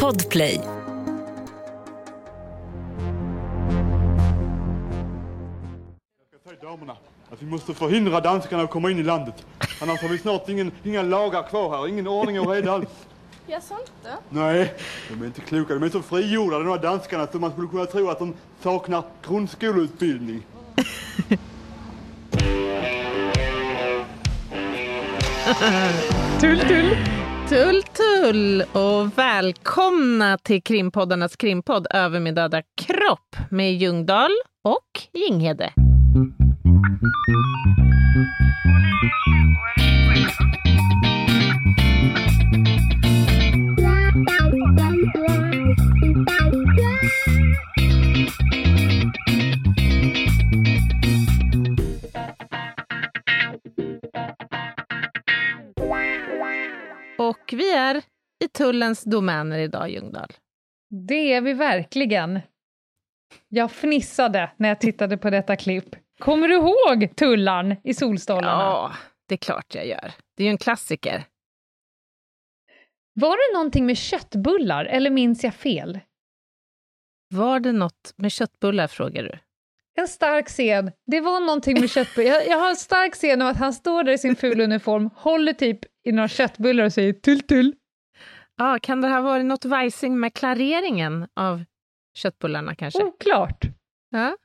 Podplay. Säg damerna att vi måste förhindra danskarna att komma in i landet. Annars har vi snart ingen, inga lagar kvar här, ingen ordning och reda alls. Jaså inte? Nej, de är inte kloka. De är så frigjorda de här danskarna så man skulle kunna tro att de saknar grundskoleutbildning. Tull, tull. Tull, tull och välkomna till krimpoddarnas krimpodd Över min döda kropp med Ljungdahl och Ginghede. Och vi är i tullens domäner idag, Ljungdahl. Det är vi verkligen. Jag fnissade när jag tittade på detta klipp. Kommer du ihåg Tullan i Solstolarna? Ja, det är klart jag gör. Det är ju en klassiker. Var det någonting med köttbullar, eller minns jag fel? Var det något med köttbullar, frågar du? En stark scen. Det var någonting med köttbullar. Jag, jag har en stark scen av att han står där i sin fula uniform, håller typ i några köttbullar och säger tull tull. Ja, kan det ha varit något vajsing med klareringen av köttbullarna kanske? Oklart. Ja.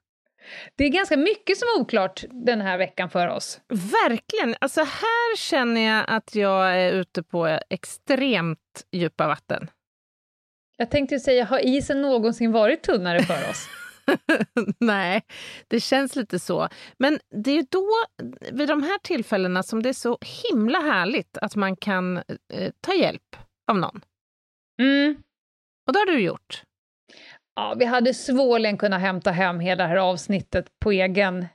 Det är ganska mycket som är oklart den här veckan för oss. Verkligen! Alltså här känner jag att jag är ute på extremt djupa vatten. Jag tänkte säga, har isen någonsin varit tunnare för oss? Nej, det känns lite så. Men det är då, vid de här tillfällena, som det är så himla härligt att man kan eh, ta hjälp av någon. Mm. Och det har du gjort. Ja, vi hade svårligen kunnat hämta hem hela det här avsnittet på egen,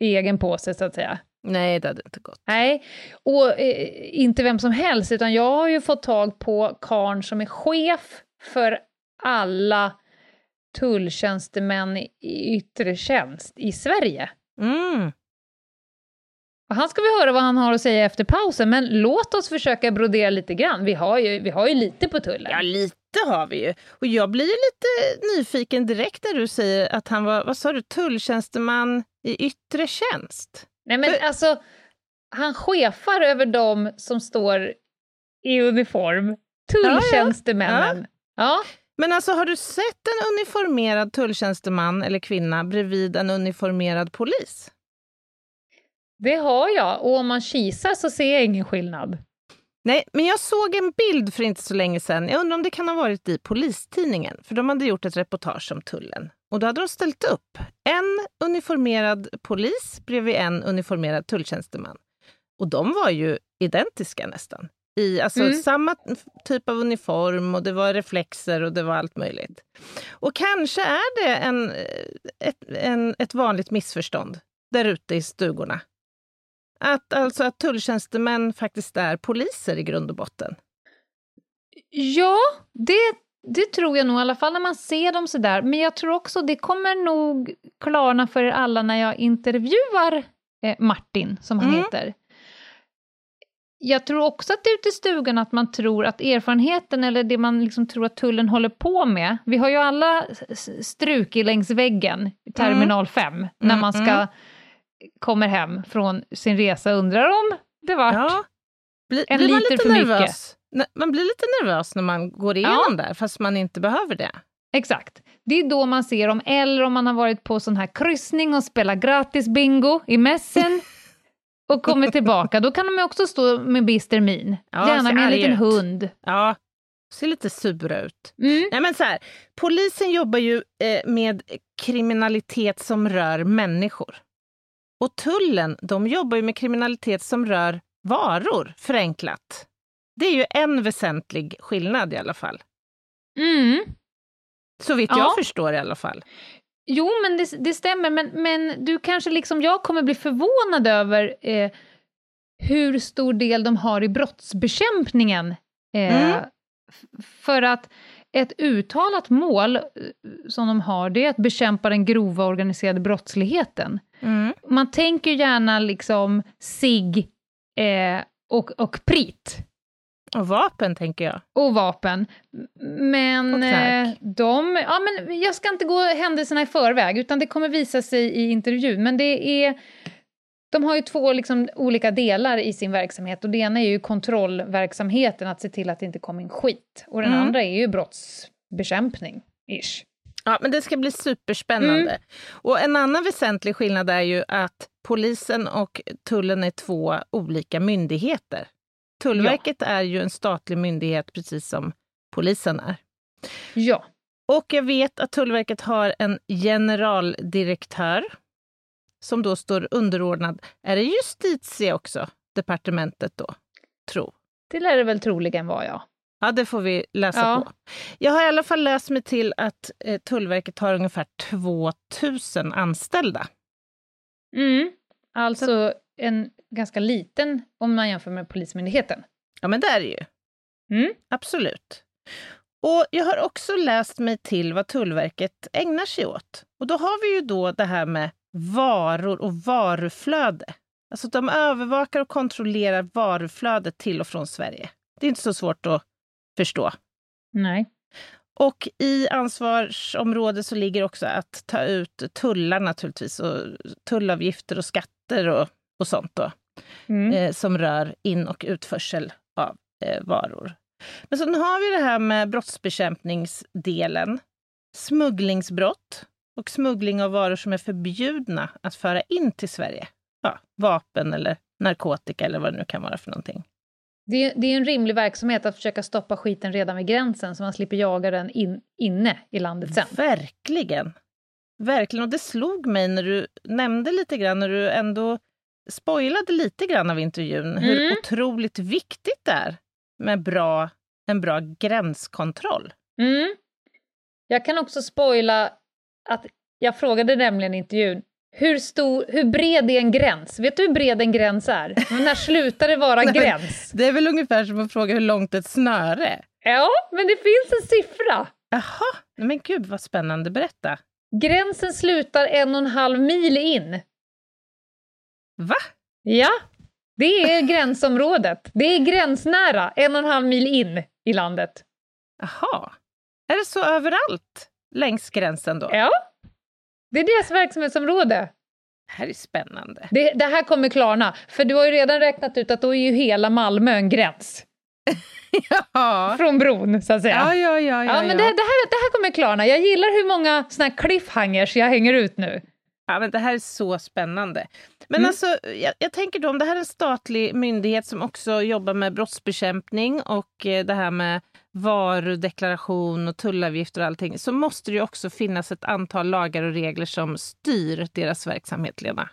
egen påse, så att säga. Nej, det hade inte gått. Nej, och eh, inte vem som helst, utan jag har ju fått tag på karn som är chef för alla tulltjänstemän i yttre tjänst i Sverige. Mm. Och han ska vi höra vad han har att säga efter pausen, men låt oss försöka brodera lite grann. Vi har ju, vi har ju lite på tullen. Ja, lite har vi ju. Och jag blir ju lite nyfiken direkt när du säger att han var, vad sa du, tulltjänsteman i yttre tjänst. Nej men För- alltså, han chefar över dem som står i uniform. Tulltjänstemännen. Ja, Men alltså, har du sett en uniformerad tulltjänsteman eller kvinna bredvid en uniformerad polis? det har jag. Och om man kisar så ser jag ingen skillnad. Nej, men jag såg en bild för inte så länge sedan. Jag undrar om det kan ha varit i Polistidningen, för de hade gjort ett reportage om tullen. Och då hade de ställt upp en uniformerad polis bredvid en uniformerad tulltjänsteman. Och de var ju identiska nästan. I alltså Mm. samma typ av uniform och det var reflexer och det var allt möjligt. Och kanske är det en, ett, en, ett vanligt missförstånd där ute i stugorna. Att, alltså att tulltjänstemän faktiskt är poliser i grund och botten. Ja, det, det tror jag nog, i alla fall när man ser dem sådär. Men jag tror också det kommer nog klarna för er alla när jag intervjuar eh, Martin, som han Mm. heter. Jag tror också att ute i stugan att man tror att erfarenheten, eller det man liksom tror att tullen håller på med, vi har ju alla s- strukit längs väggen i terminal 5, när man ska mm. kommer hem från sin resa undrar om det vart Ja. Bli, En blir man liter lite för mycket. nervös? Ne- Man blir lite nervös när man går igenom där, fast man inte behöver det. Exakt. Det är då man ser dem, eller om man har varit på sån här kryssning och spelat gratis bingo i mässen och kommer tillbaka, då kan de ju också stå med bister min. Ja, Gärna med en liten ut. hund. Ja, ser lite sura ut. Mm. Nej, men så här, polisen jobbar ju eh, med kriminalitet som rör människor. Och tullen, de jobbar ju med kriminalitet som rör varor, förenklat. Det är ju en väsentlig skillnad i alla fall. Mm. Så vitt Ja. jag förstår i alla fall. Jo, men det, det stämmer, men, men du kanske liksom jag kommer bli förvånad över eh, hur stor del de har i brottsbekämpningen. Eh, Mm. För att ett uttalat mål eh, som de har, det är att bekämpa den grova organiserade brottsligheten. Mm. Man tänker gärna liksom sig eh, och, och prit. Och vapen, tänker jag. Och vapen. Men, Och knark. eh, de... Ja, men jag ska inte gå händelserna i förväg, utan det kommer visa sig i intervjun. Men det är... De har ju två liksom, olika delar i sin verksamhet. Och Det ena är ju kontrollverksamheten, att se till att det inte kommer in skit. Och den Mm. andra är ju brottsbekämpning, ish. Ja, men det ska bli superspännande. Och en annan väsentlig skillnad är ju att polisen och tullen är två olika myndigheter. Tullverket är ju en statlig myndighet precis som polisen är. Ja. Och jag vet att Tullverket har en generaldirektör som då står underordnad. Är det justitie också, departementet då? Tro. Det lär det väl troligen vara, ja. Ja, det får vi läsa Ja. på. Jag har i alla fall läst mig till att eh, Tullverket har ungefär 2000 anställda. Mm. Alltså en ganska liten, om man jämför med Polismyndigheten. Ja, men det är det ju. Mm. Absolut. Och jag har också läst mig till vad Tullverket ägnar sig åt. Och då har vi ju då det här med varor och varuflöde. Alltså de övervakar och kontrollerar varuflödet till och från Sverige. Det är inte så svårt att förstå. Nej. Och i ansvarsområdet så ligger också att ta ut tullar naturligtvis, och tullavgifter och skatter och, och sånt då, Mm. eh, som rör in och utförsel av eh, varor. Men så har vi det här med brottsbekämpningsdelen, smugglingsbrott och smuggling av varor som är förbjudna att föra in till Sverige. Ja, vapen eller narkotika eller vad det nu kan vara för någonting. Det, är, det är en rimlig verksamhet att försöka stoppa skiten redan vid gränsen så man slipper jaga den in, inne i landet sen. Verkligen. Verkligen. Och det slog mig när du nämnde lite grann, när du ändå spoilade lite grann av intervjun, hur Mm. otroligt viktigt det är med bra, en bra gränskontroll. Mm. Jag kan också spoila att jag frågade nämligen i intervjun hur, stor, hur bred är en gräns? Vet du hur bred en gräns är? Men när slutar det vara gräns? Det är väl ungefär som att fråga hur långt ett snöre är. Ja, men det finns en siffra. Jaha, men gud vad spännande. Berätta. Gränsen slutar en och en halv mil in. Va? Ja, det är gränsområdet. Det är gränsnära, en och en halv mil in i landet. Jaha. Är det så överallt längs gränsen då? Ja, det är deras verksamhetsområde. Det här är spännande. Det, det här kommer klarna, för du har ju redan räknat ut att då är ju hela Malmö en gräns. Ja, Från bron, så att säga. ja, ja. ja, Ja, ja, men ja. det, det, här, det här kommer klarna. Jag gillar hur många såna här cliffhangers jag hänger ut nu. Ja, men det här är så spännande. Men Mm. alltså, jag, jag tänker då om det här är en statlig myndighet som också jobbar med brottsbekämpning och eh, det här med varudeklaration och tullavgifter och allting, så måste det ju också finnas ett antal lagar och regler som styr deras verksamhet, Lena.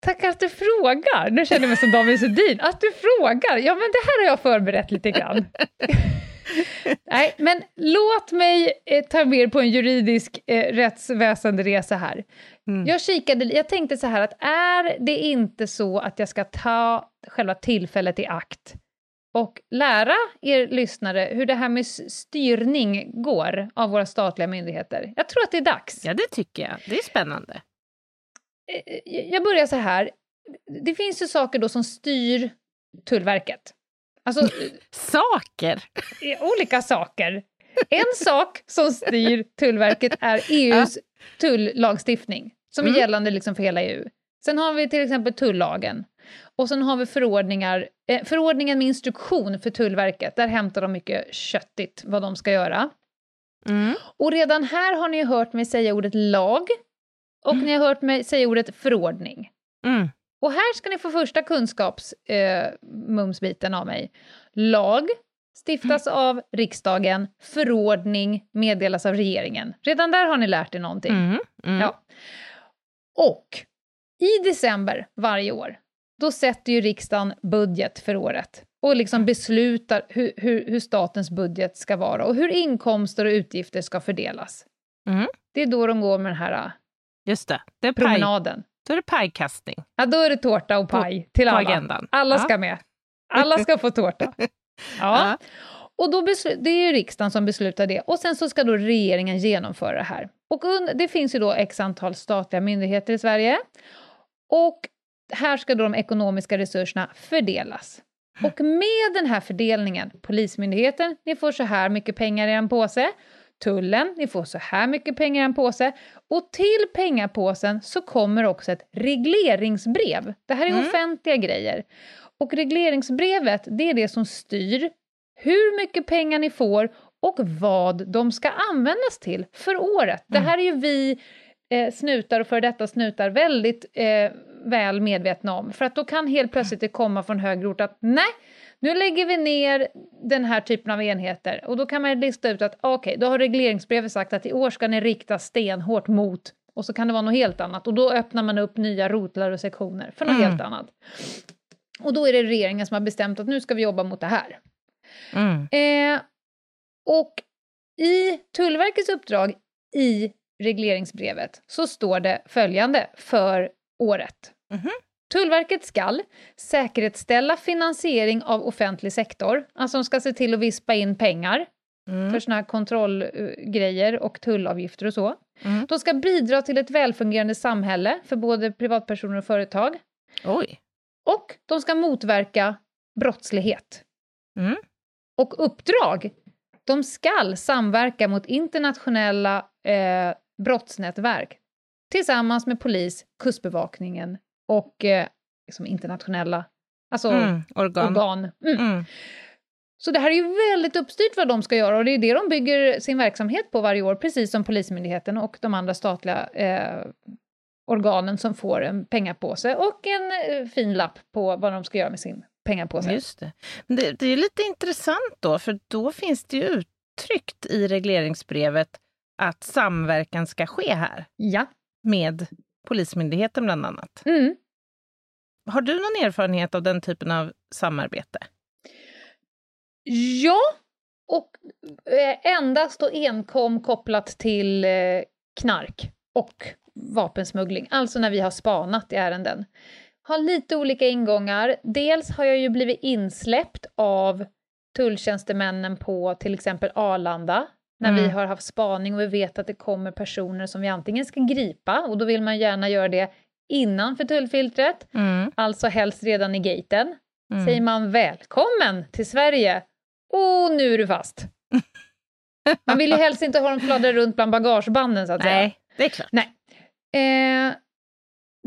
Tack att du frågar. Nu känner jag mig som David Sundin. Att du frågar. Ja, men det här har jag förberett lite grann. Nej, men låt mig eh, ta med er på en juridisk eh, rättsväsenderesa här. Mm. Jag kikade, jag tänkte så här att är det inte så att jag ska ta själva tillfället i akt och lära er lyssnare hur det här med styrning går av våra statliga myndigheter? Jag tror att det är dags. Ja, det tycker jag. Det är spännande. Eh, jag börjar så här. Det finns ju saker då som styr Tullverket. Alltså Saker! eh, olika saker. En sak som styr Tullverket är EUs tullagstiftning, som är Mm. gällande liksom för hela EU. Sen har vi till exempel tullagen. Och sen har vi förordningar, eh, förordningen med instruktion för Tullverket. Där hämtar de mycket köttigt vad de ska göra. Mm. Och redan här har ni hört mig säga ordet lag och ni har hört mig säga ordet förordning. Mm. Och här ska ni få första kunskapsmumsbiten eh, av mig. Lag stiftas av riksdagen, förordning meddelas av regeringen. Redan där har ni lärt er någonting. Mm. Mm. Ja. Och i december varje år, då sätter ju riksdagen budget för året och liksom beslutar hur, hur, hur statens budget ska vara och hur inkomster och utgifter ska fördelas. Mm. Det är då de går med den här Just det. Det är, promenaden. då är det pajkastning Ja, då är det tårta och paj till på alla. agendan. Alla Ja. ska med. Alla ska få tårta. Ja. Ja. Och då det är ju riksdagen som beslutar det. Och sen så ska då regeringen genomföra det här. Och det finns ju då x antal statliga myndigheter i Sverige. Och här ska då de ekonomiska resurserna fördelas. Och med den här fördelningen, Polismyndigheten, ni får så här mycket pengar i en påse, Tullen, ni får så här mycket pengar i en påse. Och till pengapåsen så kommer också ett regleringsbrev. Det här är Mm. offentliga grejer. Och regleringsbrevet, det är det som styr hur mycket pengar ni får och vad de ska användas till för året. Det här är ju vi eh, snutar och för detta snutar väldigt eh, väl medvetna om. För att då kan helt plötsligt det komma från högre ort att nej, nu lägger vi ner den här typen av enheter. Och då kan man lista ut att okej, då har regleringsbrevet sagt att i år ska ni rikta stenhårt mot och så kan det vara något helt annat. Och då öppnar man upp nya rotlar och sektioner för något Mm. helt annat. Och då är det regeringen som har bestämt att nu ska vi jobba mot det här. Mm. Eh, och i Tullverkets uppdrag i regleringsbrevet så står det följande för året. Mhm. Tullverket skall säkerställa finansiering av offentlig sektor, alltså de ska se till att vispa in pengar Mm. för såna här kontrollgrejer och tullavgifter och så. Mm. De ska bidra till ett välfungerande samhälle för både privatpersoner och företag. Oj. Och de ska motverka brottslighet. Mm. Och uppdrag, de skall samverka mot internationella eh, brottsnätverk tillsammans med polis, kustbevakningen och eh, liksom internationella alltså Mm. Organ. organ. Mm. Mm. Så det här är ju väldigt uppstyrt vad de ska göra och det är det de bygger sin verksamhet på varje år, precis som Polismyndigheten och de andra statliga eh, organen som får en pengapåse och en eh, fin lapp på vad de ska göra med sin pengapåse. Just det. Det. Det är lite intressant då, för då finns det ju uttryckt i regleringsbrevet att samverkan ska ske här Ja. med Polismyndigheten bland annat. Mm. Har du någon erfarenhet av den typen av samarbete? Ja, och eh, endast och enkom kopplat till eh, knark och vapensmuggling, alltså när vi har spanat i ärenden. Har lite olika ingångar. Dels har jag ju blivit insläppt av tulltjänstemännen på till exempel Arlanda, när vi Mm. har haft spaning och vi vet att det kommer personer som vi antingen ska gripa, och då vill man gärna göra det innanför tullfiltret, Mm. alltså helst redan i gaten. Mm. Säger man välkommen till Sverige, och nu är du fast. Man vill ju helst inte ha dem fladdra runt bland bagagebanden så att säga. Nej, det är klart. Eh,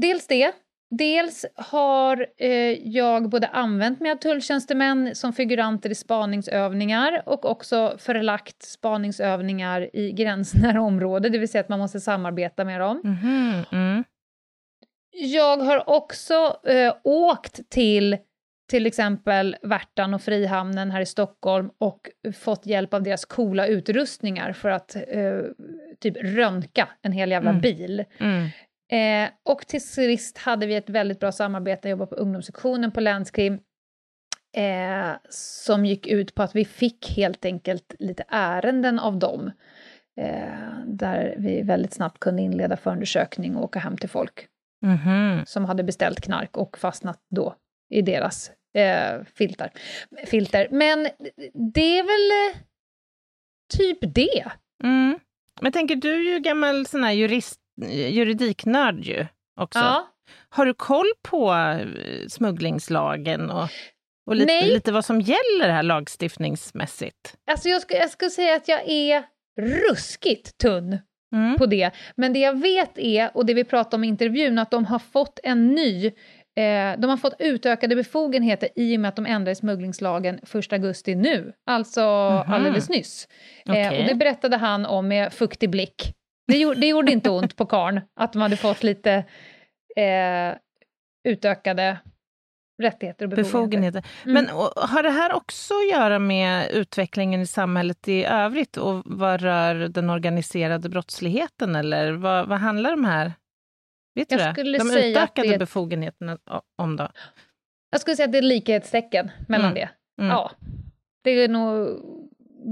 dels det. Dels har eh, jag både använt mig av tulltjänstemän som figuranter i spaningsövningar och också förlagt spaningsövningar i gränsnära område, det vill säga att man måste samarbeta med dem. Mhm, Mm. Jag har också eh, åkt till till exempel Värtan och Frihamnen här i Stockholm och fått hjälp av deras coola utrustningar för att eh, typ röntga en hel jävla Mm. bil. Mm. Eh, och till sist hade vi ett väldigt bra samarbete, jag jobbade på ungdomssektionen på Länskrim, eh, som gick ut på att vi fick helt enkelt lite ärenden av dem, eh, där vi väldigt snabbt kunde inleda förundersökning och åka hem till folk Mhm. som hade beställt knark och fastnat då i deras eh, filter. filter. Men det är väl eh, typ det. Mm. Men tänker, du är ju gammal sån här jurist, juridiknörd ju också. Ja. Har du koll på eh, smugglingslagen och, och lite, Nej. lite vad som gäller här lagstiftningsmässigt? Alltså jag ska, jag ska säga att jag är ruskigt tunn Mm. på det. Men det jag vet är, och det vi pratade om i intervjun, att de har fått en ny eh, de har fått utökade befogenheter i och med att de ändrade smugglingslagen 1 augusti nu, alltså Mhm. alldeles nyss. Eh, Okej. och det berättade han om med fuktig blick. Det gjorde, det gjorde inte ont på karn att de hade fått lite eh, utökade rättigheter och befogenheter. Befogenheter. Mm. Men och, har det här också att göra med utvecklingen i samhället i övrigt och vad rör den organiserade brottsligheten eller vad, vad handlar de här Vet du Jag det? skulle De utökade det befogenheterna om då? Jag skulle säga att det är likhetstecken mellan Mm. det. Mm. Ja. Det är nog...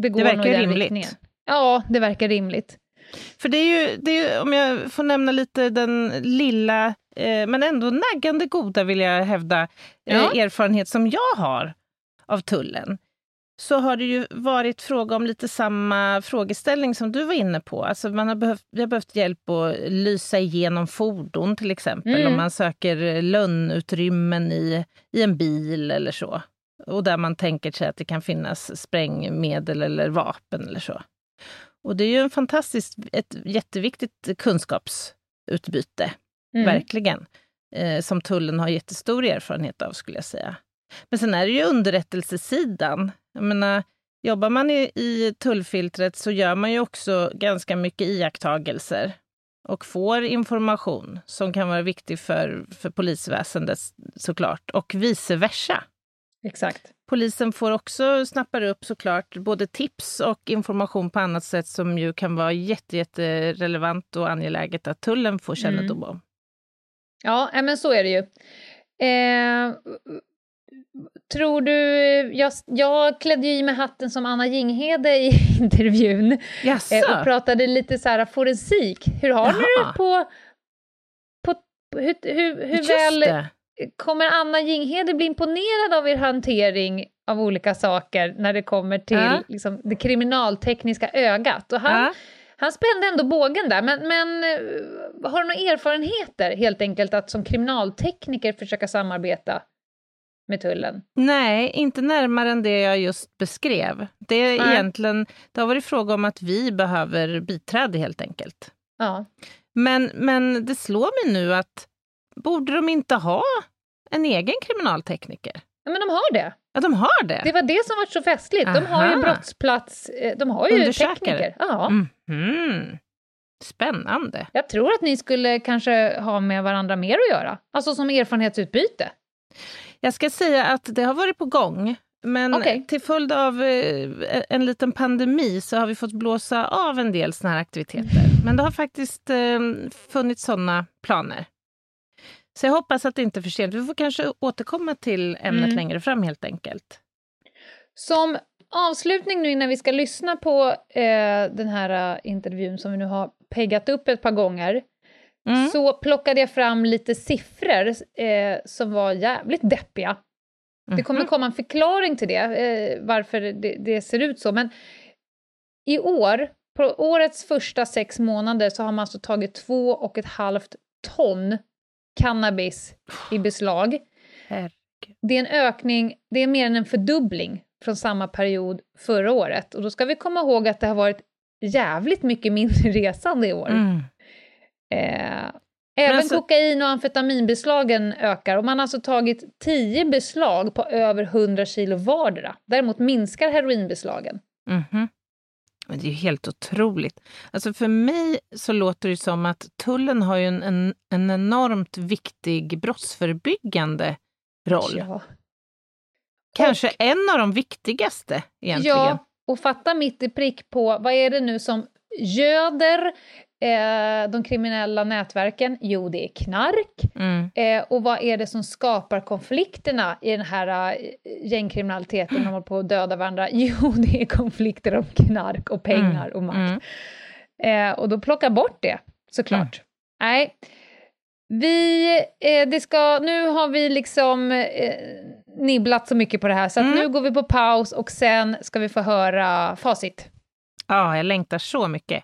Det går verkar nog rimligt. riktningen. Ja, det verkar rimligt. För det är ju, det är om jag får nämna lite den lilla, eh, men ändå naggande goda vill jag hävda, eh, Ja. erfarenhet som jag har av tullen. Så har det ju varit fråga om lite samma frågeställning som du var inne på. Alltså man har behövt, vi har behövt hjälp att lysa igenom fordon till exempel, Mm. om man söker lönnutrymmen i, i en bil eller så. och där man tänker sig att det kan finnas sprängmedel eller vapen eller så. Och det är ju en fantastiskt, ett jätteviktigt kunskapsutbyte, Mm. verkligen, eh, som tullen har jättestor erfarenhet av skulle jag säga. Men sen är det ju underrättelsesidan. Jag menar, jobbar man i, i tullfiltret så gör man ju också ganska mycket iakttagelser och får information som kan vara viktig för, för polisväsendet såklart, och vice versa. Exakt. Polisen får också snappar upp såklart både tips och information på annat sätt som ju kan vara jätte, jätte relevant och angeläget att tullen får kännedom om. Ja, men så är det ju. Eh, tror du... Jag, jag klädde ju i mig hatten som Anna Jinghede i intervjun Jaså? eh, och pratade lite så här forensik. Hur har ni Jaha. det på... på hur hur, hur väl det. Kommer Anna Jinghede bli imponerad av er hantering av olika saker när det kommer till Ja. liksom, det kriminaltekniska ögat? Och han, Ja. han spände ändå bågen där, men, men eh, har du några erfarenheter helt enkelt att som kriminaltekniker försöka samarbeta med tullen? Nej, inte närmare än det jag just beskrev. Det är Nej. egentligen, det har varit fråga om att vi behöver biträde helt enkelt. Ja. Men, men det slår mig nu att borde de inte ha en egen kriminaltekniker? ja, men de har det. Ja, de har det. Det var det som var så festligt. De har ju Aha. brottsplats, eh, de har ju tekniker. Ja. Mhm. Spännande. Jag tror att ni skulle kanske ha med varandra mer att göra, alltså som erfarenhetsutbyte. Jag ska säga att det har varit på gång. Men Okej. till följd av eh, en liten pandemi så har vi fått blåsa av en del såna här aktiviteter. Men det har faktiskt eh, funnits sådana planer. Så jag hoppas att det inte är för sent. Vi får kanske återkomma till ämnet Mm. längre fram helt enkelt. Som avslutning nu innan vi ska lyssna på eh, den här eh, intervjun som vi nu har peggat upp ett par gånger, Mm. så plockade jag fram lite siffror eh, som var jävligt deppiga. Det kommer Mhm. komma en förklaring till det, eh, varför det, det ser ut så. Men i år, på årets första sex månader, så har man alltså tagit två och ett halvt ton cannabis i beslag. Herregud. Det är en ökning, det är mer än en fördubbling från samma period förra året. Och då ska vi komma ihåg att det har varit jävligt mycket mindre resande i år. Mm. Eh, även alltså- kokain och amfetaminbeslagen ökar och man har alltså tagit 10 beslag på över 100 kilo vardera. Däremot minskar heroinbeslagen. Mhm. Men det är ju helt otroligt. Alltså för mig så låter det som att tullen har ju en, en, en enormt viktig brottsförebyggande roll. Ja. Kanske en av de viktigaste egentligen. ja, och fatta mitt i prick på vad är det nu som göder eh, de kriminella nätverken? Jo, det är knark. Mm. Eh, och vad är det som skapar konflikterna i den här eh, gängkriminaliteten när håller på att döda varandra? Jo, det är konflikter om knark och pengar och makt. Mm. Eh, och då plocka bort det, såklart. Nej. Vi, eh, det ska, nu har vi liksom eh, nibblat så mycket på det här, så Mm. nu går vi på paus och sen ska vi få höra facit. Ja, jag längtar så mycket.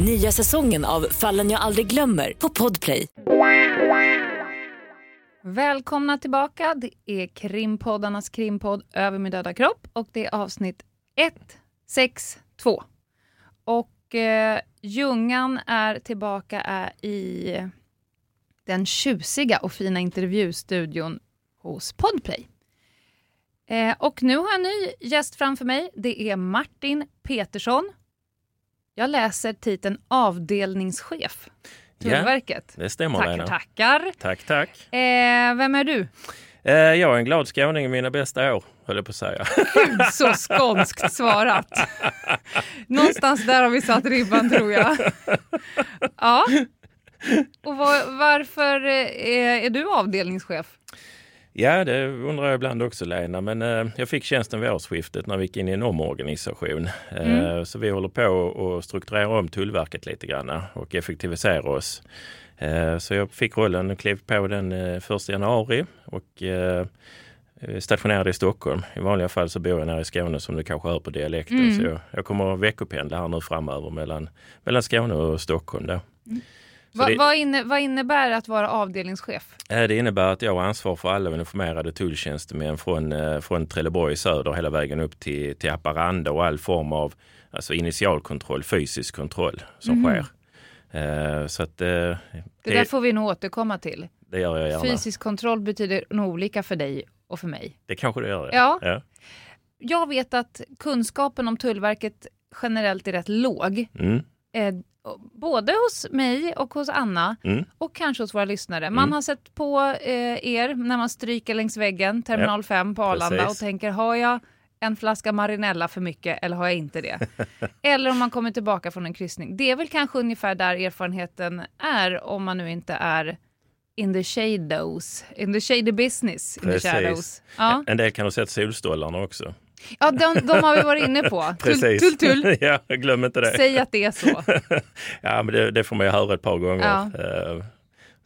Nya säsongen av Fallen jag aldrig glömmer på Podplay. Välkomna tillbaka. Det är krimpoddarnas krimpodd Över min döda kropp och det är avsnitt 1, 6, 2. Och eh, Ljungan är tillbaka är i den tjusiga och fina intervjustudion hos Podplay. Eh, och nu har jag en ny gäst framför mig. Det är Martin Petersson. Jag läser titeln avdelningschef, Tullverket. Det stämmer tackar, Lena. tackar. Tack, tack. Eh, vem är du? Eh, jag är en glad skåning i mina bästa år, höll jag på att säga. Så skånskt svarat. Någonstans där har vi satt ribban tror jag. Ja. Och var, varför eh, är du avdelningschef? Ja, det undrar jag ibland också Lena, men eh, jag fick tjänsten vid årsskiftet när vi gick in i en omorganisation. Eh, Mm. Så vi håller på att strukturera om Tullverket lite grann och effektivisera oss. Eh, så jag fick rollen och klev på den eh, 1 januari och eh, stationerade i Stockholm. I vanliga fall så bor jag nere i Skåne som du kanske hör på dialekten. Mm. Så jag, jag kommer att veckopendla här nu framöver mellan, mellan Skåne och Stockholm. Då. Så Va, det- vad, inne, vad innebär att vara avdelningschef? Eh, Det innebär att jag har ansvar för alla uniformerade tulltjänstemän från, eh, från Trelleborg i söder hela vägen upp till, till Haparanda och all form av alltså initialkontroll, fysisk kontroll som Mhm. sker. Eh, Så att eh, Det, det, där får vi nog återkomma till. det gör jag gärna. Fysisk kontroll betyder nog olika för dig och för mig. Det kanske det gör. Ja. ja. Jag vet att kunskapen om Tullverket generellt är rätt låg. Mm. Eh, både hos mig och hos Anna Mm. och kanske hos våra lyssnare. Man Mm. har sett på eh, er när man stryker längs väggen, terminal 5 på Arlanda Precis. och tänker har jag en flaska Marinella för mycket eller har jag inte det? eller om man kommer tillbaka från en kryssning. Det är väl kanske ungefär där erfarenheten är om man nu inte är in the shadows, in the shady business, in the shadows. Precis. Ja, En del kan ha sett solstolarna också. Ja de, de har vi varit inne på. Tull, Precis. tull, tull. ja, glöm inte det. Säg att det är så. ja, men det, det får man ju höra ett par gånger. Ja.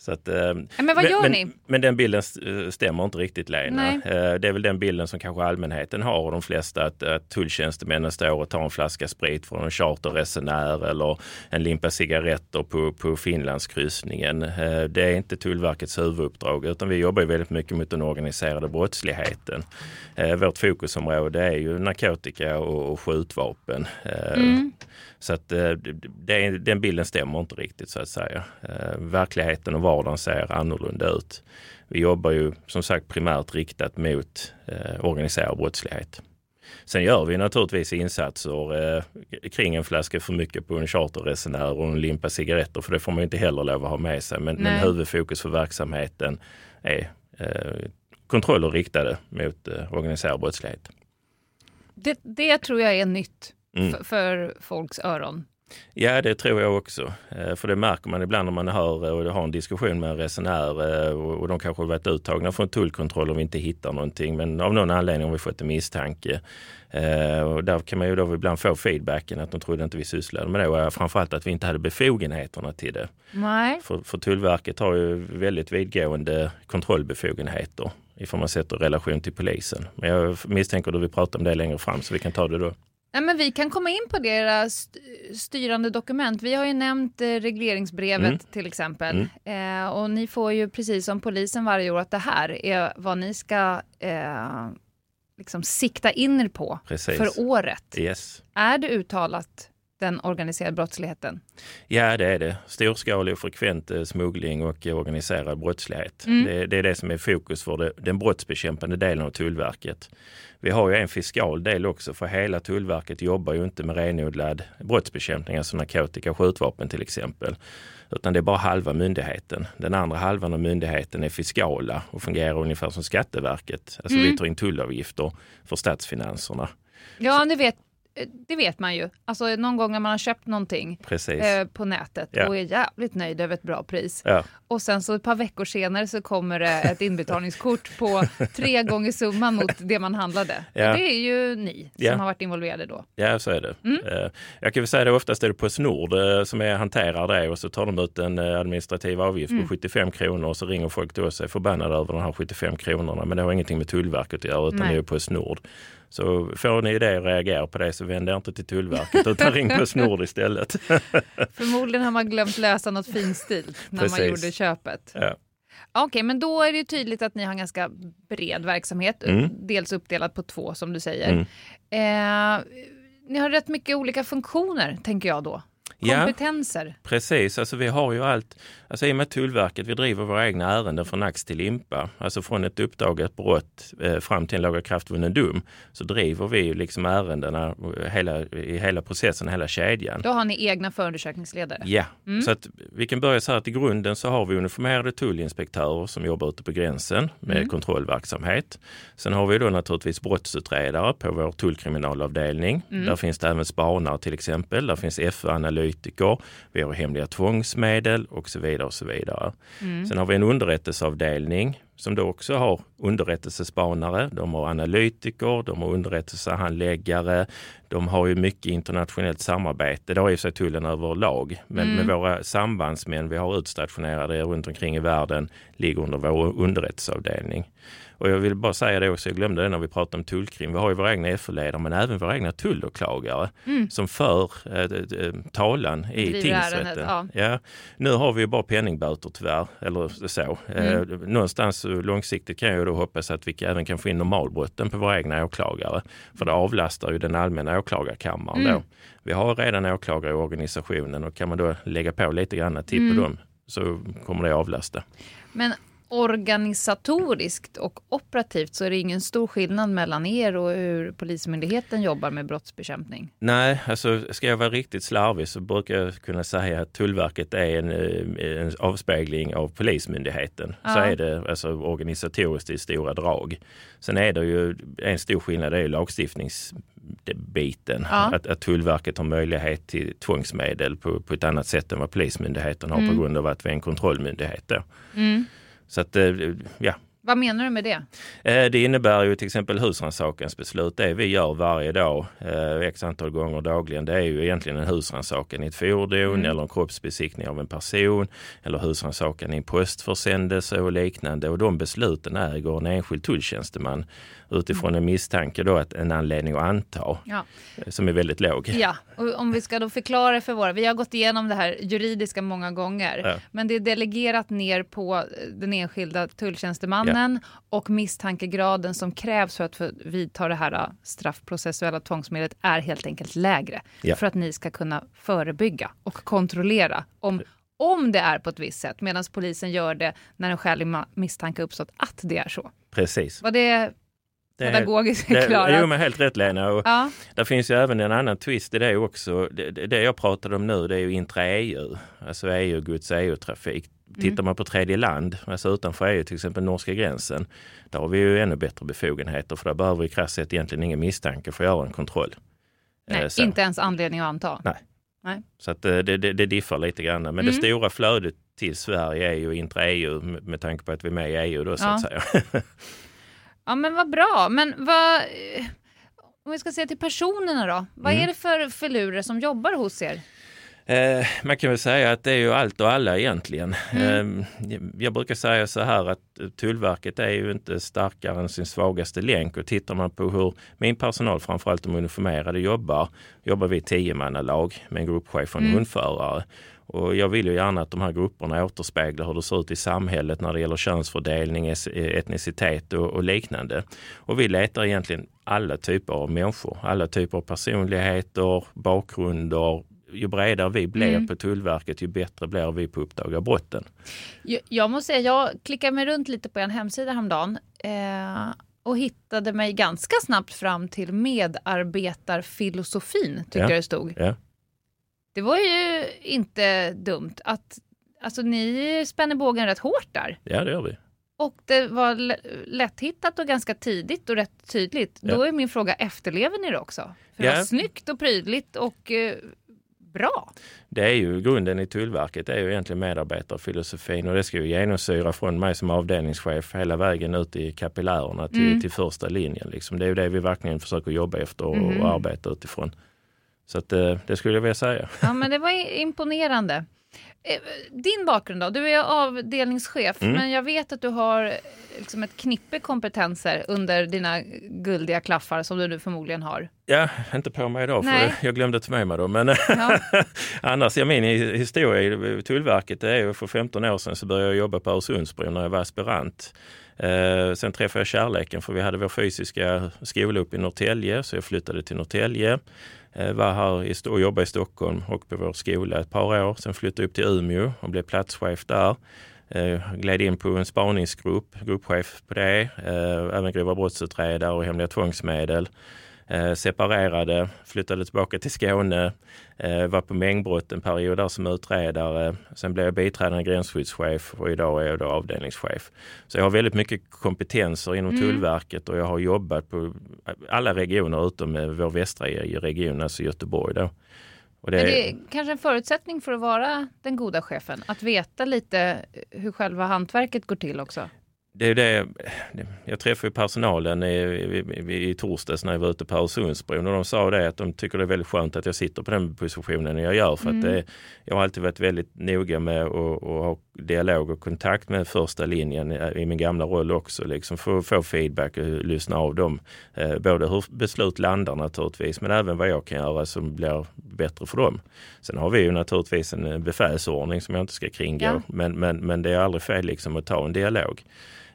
Så att, eh, Men vad gör men, ni? Men den bilden st- stämmer inte riktigt Lena. Nej. Eh, Det är väl den bilden som kanske allmänheten har och de flesta att, att tulltjänstemännen står och tar en flaska sprit från en charterresenär eller en limpa cigaretter på, på Finlandskryssningen. Eh, Det är inte Tullverkets huvuduppdrag utan vi jobbar väldigt mycket mot den organiserade brottsligheten. Vårt fokusområde är ju narkotika och, och skjutvapen. Mm. Så att det- den bilden stämmer inte riktigt så att säga. Verkligheten och vardagen ser annorlunda ut. Vi jobbar ju som sagt primärt riktat mot eh, organiserad brottslighet. Sen gör vi naturligtvis insatser eh, kring en flaska för mycket på en charterresenär och en limpa cigaretter för det får man inte heller lov att ha med sig. Men, men huvudfokus för verksamheten är eh, kontroller riktade mot eh, organiserad brottslighet. Det, det tror jag är nytt Mm. för folks öron. Ja, det tror jag också. Eh, För det märker man ibland när man hör och har en diskussion med en resenär eh, och de kanske har varit uttagna från tullkontroll och vi inte hittar någonting. Men av någon anledning har vi fått en misstanke. Eh, Och där kan man ju då ibland få feedbacken att de trodde inte vi sysslade med det och framförallt att vi inte hade befogenheterna till det. Nej. För, för Tullverket har ju väldigt vidgående kontrollbefogenheter ifall man sätter relation till polisen. Men jag misstänker att vi pratar om det längre fram så vi kan ta det då. Nej, men vi kan komma in på det, era st- styrande dokument. Vi har ju nämnt eh, regleringsbrevet Mm. till exempel. Eh, och ni får ju precis som polisen varje år att det här är vad ni ska eh, liksom sikta in er på Precis. för året. Yes. Är det uttalat den organiserade brottsligheten? Ja, det är det. Storskalig och frekvent eh, smuggling och organiserad brottslighet. Mm. Det, det är det som är fokus för det, den brottsbekämpande delen av Tullverket. Vi har ju en fiskal del också för hela Tullverket jobbar ju inte med renodlad brottsbekämpning, alltså narkotika och skjutvapen till exempel. Utan det är bara halva myndigheten. Den andra halvan av myndigheten är fiskala och fungerar ungefär som Skatteverket. Alltså Mm. vi tar in tullavgifter för statsfinanserna. Ja, det vet, det vet man ju. Alltså någon gång när man har köpt någonting eh, på nätet Ja. och är jävligt nöjd över ett bra pris. Ja. Och sen så ett par veckor senare så kommer det ett inbetalningskort på tre gånger summan mot det man handlade. Ja. Det är ju ni som har varit involverade då. Ja, så är det. Mm. Eh, Jag kan väl säga det oftast är det Postnord eh, som är, hanterar det och så tar de ut en eh, administrativ avgift Mm. på 75 kronor och så ringer folk oss och är förbannade över de här 75 kronorna. Men det har ingenting med Tullverket att göra utan Nej. det är Postnord. Så får ni det och reagerar på det så vänd er inte till Tullverket utan ring Postnord istället. Förmodligen har man glömt lösa något finstilt när man Precis. gjorde köpet. Ja. Okej, men då är det ju tydligt att ni har en ganska bred verksamhet, Mm. dels uppdelat på två som du säger. Mm. Eh, ni har rätt mycket olika funktioner, tänker jag då. Ja. Kompetenser. Precis, alltså vi har ju allt, alltså i och med Tullverket, vi driver våra egna ärenden från ax till limpa. Alltså från ett uppdagat brott eh, fram till en lagakraftvunnen dom så driver vi ju liksom ärendena eh, hela, i hela processen, hela kedjan. Då har ni egna förundersökningsledare. Ja, Mm. så att vi kan börja så här att i grunden så har vi uniformerade tullinspektörer som jobbar ute på gränsen med Mm. kontrollverksamhet. Sen har vi då naturligtvis brottsutredare på vår tullkriminalavdelning. Mm. Där finns det även spanare till exempel. Där finns FÖ-analytiker. Vi har hemliga tvångsmedel och så vidare och så vidare. Mm. Sen har vi en underrättelseavdelning som då också har underrättelsespanare, de har analytiker, de har underrättelsehandläggare, de har ju mycket internationellt samarbete. Det har ju sig tullen överlag. Men Mm. med våra sambandsmän vi har utstationerade runt omkring i världen ligger under vår underrättelseavdelning. Och jag vill bara säga det också, jag glömde det när vi pratade om tullkrim. Vi har ju våra egna FO-ledare men även våra egna tullåklagare Mm. som för eh, eh, talan i Driver tingsrätten. ärendet, ja. Nu har vi ju bara penningböter tyvärr, eller så. Mm. Eh, någonstans långsiktigt kan jag då hoppas att vi även kan få in normalbrotten på våra egna åklagare. För det avlastar ju den allmänna åklagarkammaren Mm. då. Vi har redan åklagare i organisationen och kan man då lägga på lite grann till Mm. på dem så kommer det avlasta. Men organisatoriskt och operativt så är det ingen stor skillnad mellan er och hur Polismyndigheten jobbar med brottsbekämpning. Nej, alltså ska jag vara riktigt slarvig så brukar jag kunna säga att Tullverket är en, eh, en avspegling av Polismyndigheten. Så Ja. är det alltså organisatoriskt i stora drag. Sen är det ju en stor skillnad, det är ju lagstiftningsbiten. Ja. Att, att Tullverket har möjlighet till tvångsmedel på, på ett annat sätt än vad Polismyndigheten har Mm. på grund av att vi är en kontrollmyndighet. Då. Mm. Så att, eh, ja, Vad menar du med det? Eh, Det innebär ju till exempel husrannsakansbeslut. Det vi gör varje dag, eh, x antal gånger dagligen, det är ju egentligen en husrannsakan i ett fordon Mm. eller en kroppsbesiktning av en person eller husrannsakan i en postförsändelse och liknande. Och de besluten äger en enskild tulltjänsteman utifrån en misstanke då att en anledning att anta, Ja. eh, som är väldigt låg. Ja, och om vi ska då förklara för våra, vi har gått igenom det här juridiska många gånger, Ja. men det är delegerat ner på eh, den enskilda tulltjänstemannen och misstankegraden som krävs för att vidta det här eh, straffprocessuella tvångsmedlet är helt enkelt lägre. Ja. För att ni ska kunna förebygga och kontrollera om, om det är på ett visst sätt, medan polisen gör det när en skälig misstanke uppstått att det är så. Precis. Var det Det är- pedagogiskt Det, förklarat? jo, men helt rätt Lena. Och Ja. Där finns ju även en annan twist i det också. Det, det det jag pratade om nu det är ju intra-EU, alltså EU, Guds EU-trafik. Tittar man på tredje land, alltså utanför EU, till exempel norska gränsen, där har vi ju ännu bättre befogenheter för där behöver vi krasst sett egentligen ingen misstanke för att göra en kontroll. Eh, Nej, så. inte ens anledning att anta. Nej. Nej. Så att eh, det, det, det diffar lite grann. Men Mm. det stora flödet till Sverige är ju intra-EU med tanke på att vi är med i EU då så Ja. att säga. Ja, men vad bra. Men vad... eh, Om vi ska se till personerna då. Vad Mm. är det för filurer som jobbar hos er? Eh, man kan väl säga att det är ju allt och alla egentligen. Mm. Eh, jag brukar säga så här att Tullverket är ju inte starkare än sin svagaste länk och tittar man på hur min personal, framförallt de uniformerade, jobbar, jobbar vi i tiomannalag med en gruppchef och en Mm. hundförare. Och jag vill ju gärna att de här grupperna återspeglar hur det ser ut i samhället när det gäller könsfördelning, etnicitet och, och liknande. Och vi letar egentligen alla typer av människor, alla typer av personligheter, bakgrunder. Ju bredare vi blir Mm. på Tullverket, ju bättre blir vi på att uppdaga brotten. Jag, jag måste säga, jag klickade mig runt lite på en hemsida häromdagen eh, och hittade mig ganska snabbt fram till medarbetarfilosofin, tycker Ja. jag det stod. Ja. Det var ju inte dumt att alltså, ni spänner bågen rätt hårt där. Ja, det gör vi. Och det var lätthittat och ganska tidigt och rätt tydligt. Ja. Då är min fråga, efterlever ni det också? För det Ja. var snyggt och prydligt och eh, bra. Det är ju grunden i Tullverket, det är ju egentligen medarbetarfilosofin och det ska ju genomsyra från mig som avdelningschef hela vägen ut i kapillärerna till, Mm. till första linjen. Liksom. Det är ju det vi verkligen försöker jobba efter och, Mhm. och arbeta utifrån. Så att, eh, det skulle jag vilja säga. Ja, men det var imponerande. Eh, Din bakgrund då? Du är avdelningschef, Mm. men jag vet att du har eh, liksom ett knippe kompetenser under dina guldiga klaffar som du nu förmodligen har. Ja, inte på mig idag för Nej. jag glömde ta med mig dem. Men Ja. annars, ja, min hi- historia i Tullverket det är ju för 15 år sedan så började jag jobba på Öresundsbron när jag var aspirant. Eh, sen träffade jag kärleken för vi hade vår fysiska skola uppe i Norrtälje så jag flyttade till Norrtälje. Eh, var här i, och jobbade i Stockholm och på vår skola ett par år. Sen flyttade jag upp till Umeå och blev platschef där. Eh, gled in på en spaningsgrupp, gruppchef på det. Eh, även grova brottsutredare och hemliga tvångsmedel. Eh, separerade, flyttade tillbaka till Skåne, eh, var på mängdbrott en period där som utredare. Sen blev jag biträdande gränsskyddschef och idag är jag då avdelningschef. Så jag har väldigt mycket kompetenser inom Mm. Tullverket och jag har jobbat på alla regioner utom vår västra region, alltså Göteborg. Då. Det, Men det är kanske en förutsättning för att vara den goda chefen, att veta lite hur själva hantverket går till också. Det är det, jag träffade personalen i, i, i torsdags när jag var ute på Öresundsbron och de sa det att de tycker det är väldigt skönt att jag sitter på den positionen jag gör. För mm. att det, jag har alltid varit väldigt noga med att ha dialog och kontakt med första linjen i min gamla roll också. Liksom för att få feedback och lyssna av dem. Eh, både hur beslut landar naturligtvis men även vad jag kan göra som blir bättre för dem. Sen har vi ju naturligtvis en befälsordning som jag inte ska kringgå. Ja. Men, men, men det är aldrig fel liksom att ta en dialog.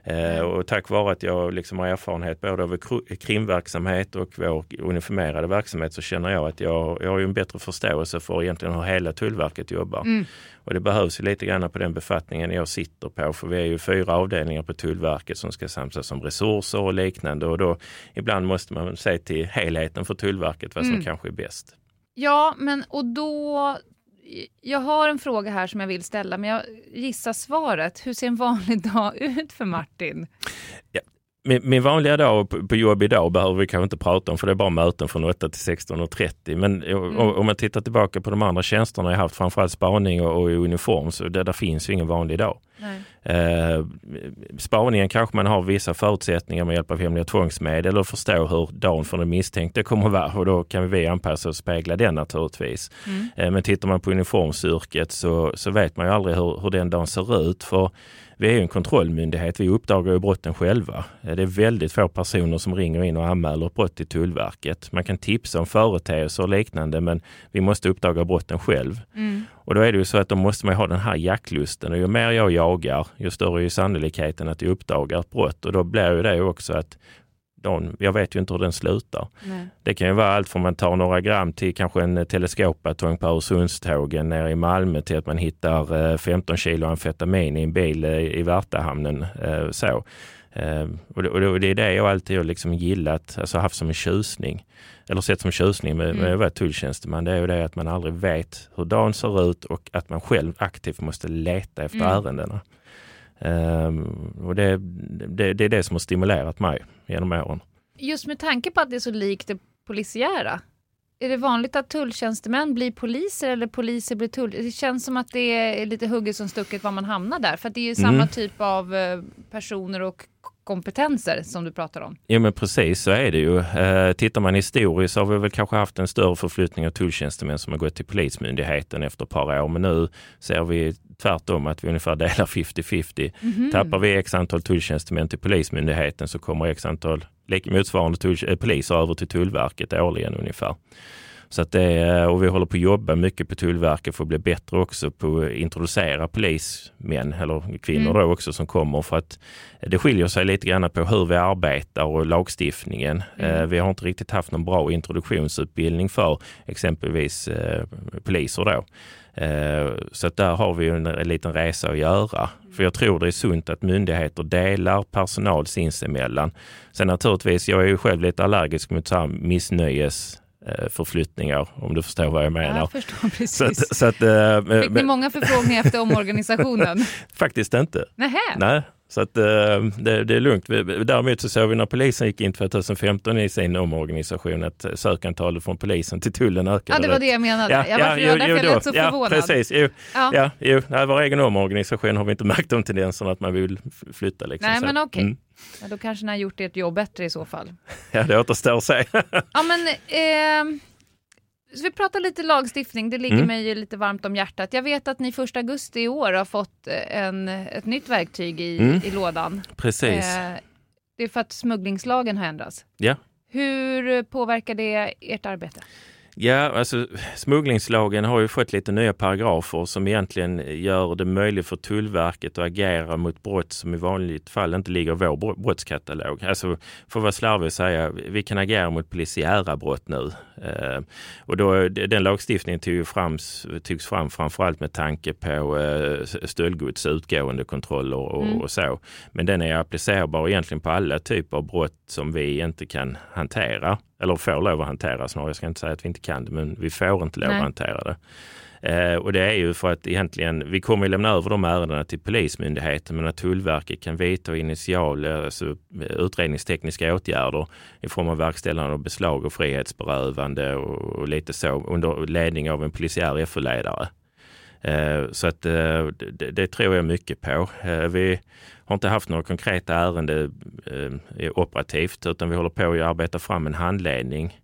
Eh, och tack vare att jag liksom har erfarenhet både av krimverksamhet och vår uniformerade verksamhet så känner jag att jag, jag har en bättre förståelse för egentligen hur hela Tullverket jobbar. Mm. Och det behövs lite grann på den befattningen jag sitter på för vi är ju fyra avdelningar på Tullverket som ska samsas om resurser och liknande och då ibland måste man se till helheten för Tullverket vad som mm. kanske är bäst. Ja, men och då jag har en fråga här som jag vill ställa, men jag gissar svaret. Hur ser en vanlig dag ut för Martin? Ja. Min, min vanliga dag på, på jobb idag behöver vi kanske inte prata om för det är bara möten från 8 till 16.30. Men mm. om man tittar tillbaka på de andra tjänsterna jag haft, framförallt spaning och, och uniform, så det, där finns ju ingen vanlig dag. Eh, spaningen kanske man har vissa förutsättningar med hjälp av hemliga tvångsmedel och förstå hur dagen för den misstänkte kommer vara och då kan vi anpassa och spegla den naturligtvis. Mm. Eh, men tittar man på uniformsyrket så, så vet man ju aldrig hur, hur den dagen ser ut. För vi är en kontrollmyndighet, vi uppdagar ju brotten själva. Eh, det är väldigt få personer som ringer in och anmäler brott till Tullverket. Man kan tipsa om företeelser och liknande men vi måste uppdaga brotten själv. Mm. Och då är det ju så att då måste man ha den här jaktlusten och ju mer jag jagar ju större är sannolikheten att jag uppdagar ett brott och då blir ju det också att dagen, jag vet ju inte hur den slutar. Nej. Det kan ju vara allt från man tar några gram till kanske en teleskopbatong på Öresundstågen nere i Malmö till att man hittar 15 eh, kilo amfetamin i en bil eh, i Värtahamnen. Eh, så. Och det, och det är det jag alltid har liksom gillat, alltså haft som en tjusning. Eller sett som tjusning med, med mm. att vara tulltjänsteman. Det är ju det att man aldrig vet hur dagen ser ut och att man själv aktivt måste leta efter mm. ärendena. Um, och det, det, det, är det som har stimulerat mig genom åren. Just med tanke på att det är så likt det polisiära. Är det vanligt att tulltjänstemän blir poliser eller poliser blir tull... Det känns som att det är lite hugget som stucket var man hamnar där. För det är ju samma mm. typ av eh, personer och kompetenser som du pratar om. Ja men precis så är det ju. Eh, tittar man historiskt så har vi väl kanske haft en större förflyttning av tulltjänstemän som har gått till Polismyndigheten efter ett par år. Men nu ser vi tvärtom att vi ungefär delar 50-50. Mm -hmm. Tappar vi x antal tulltjänstemän till Polismyndigheten så kommer x antal motsvarande tull, äh, poliser över till Tullverket årligen ungefär. Så att det, och vi håller på att jobba mycket på Tullverket för att bli bättre också på att introducera polismän eller kvinnor mm. då också som kommer för att det skiljer sig lite grann på hur vi arbetar och lagstiftningen. Mm. Eh, vi har inte riktigt haft någon bra introduktionsutbildning för exempelvis eh, poliser då. Eh, så där har vi en, en liten resa att göra. För jag tror det är sunt att myndigheter delar personal sinsemellan. Sen naturligtvis, jag är ju själv lite allergisk mot så missnöjes Eh, förflyttningar, om du förstår vad jag menar. Jag förstår precis. Så att, så att, äh, Fick ni många förfrågningar efter omorganisationen? Faktiskt inte. Nähä. Nej, så att, äh, det, det, är lugnt. Däremot så såg vi när polisen gick in 2015 i sin omorganisation att sökantalet från polisen till tullen ökade. Ja, det var det jag menade. Ja, jag var, ja, därför jo, jag lät så förvånad. Ja, precis. Jo, ja. Ja, jo, nej, vår egen omorganisation har vi inte märkt de tendenserna att man vill flytta. Liksom, nej, så. men okej. Okay. Mm. Ja, då kanske ni har gjort ert jobb bättre i så fall. Ja, det återstår att se. ja, men, eh, så vi pratar lite lagstiftning, det ligger mm. mig lite varmt om hjärtat. Jag vet att ni första augusti i år har fått en, ett nytt verktyg i, mm. i lådan. Precis. Eh, det är för att smugglingslagen har ändrats. Ja. Hur påverkar det ert arbete? Ja, alltså smugglingslagen har ju fått lite nya paragrafer som egentligen gör det möjligt för Tullverket att agera mot brott som i vanligt fall inte ligger i vår brottskatalog. Alltså, för att vara slarvig att säga, vi kan agera mot polisiära brott nu. Eh, och då, den lagstiftningen tog fram, togs fram framförallt med tanke på eh, stöldgods utgående kontroller och, mm. och, så. Men den är applicerbar egentligen på alla typer av brott som vi inte kan hantera eller får lov att hantera snarare. Jag ska inte säga att vi inte kan det, men vi får inte lov Nej. att hantera det. Eh, och det är ju för att egentligen, vi kommer att lämna över de ärendena till Polismyndigheten men att Tullverket kan vidta initial, alltså utredningstekniska åtgärder i form av verkställande av beslag och frihetsberövande och, och lite så under ledning av en polisiär FO-ledare. Eh, så att eh, det, det, tror jag mycket på. Eh, vi har inte haft några konkreta ärenden operativt utan vi håller på att arbeta fram en handledning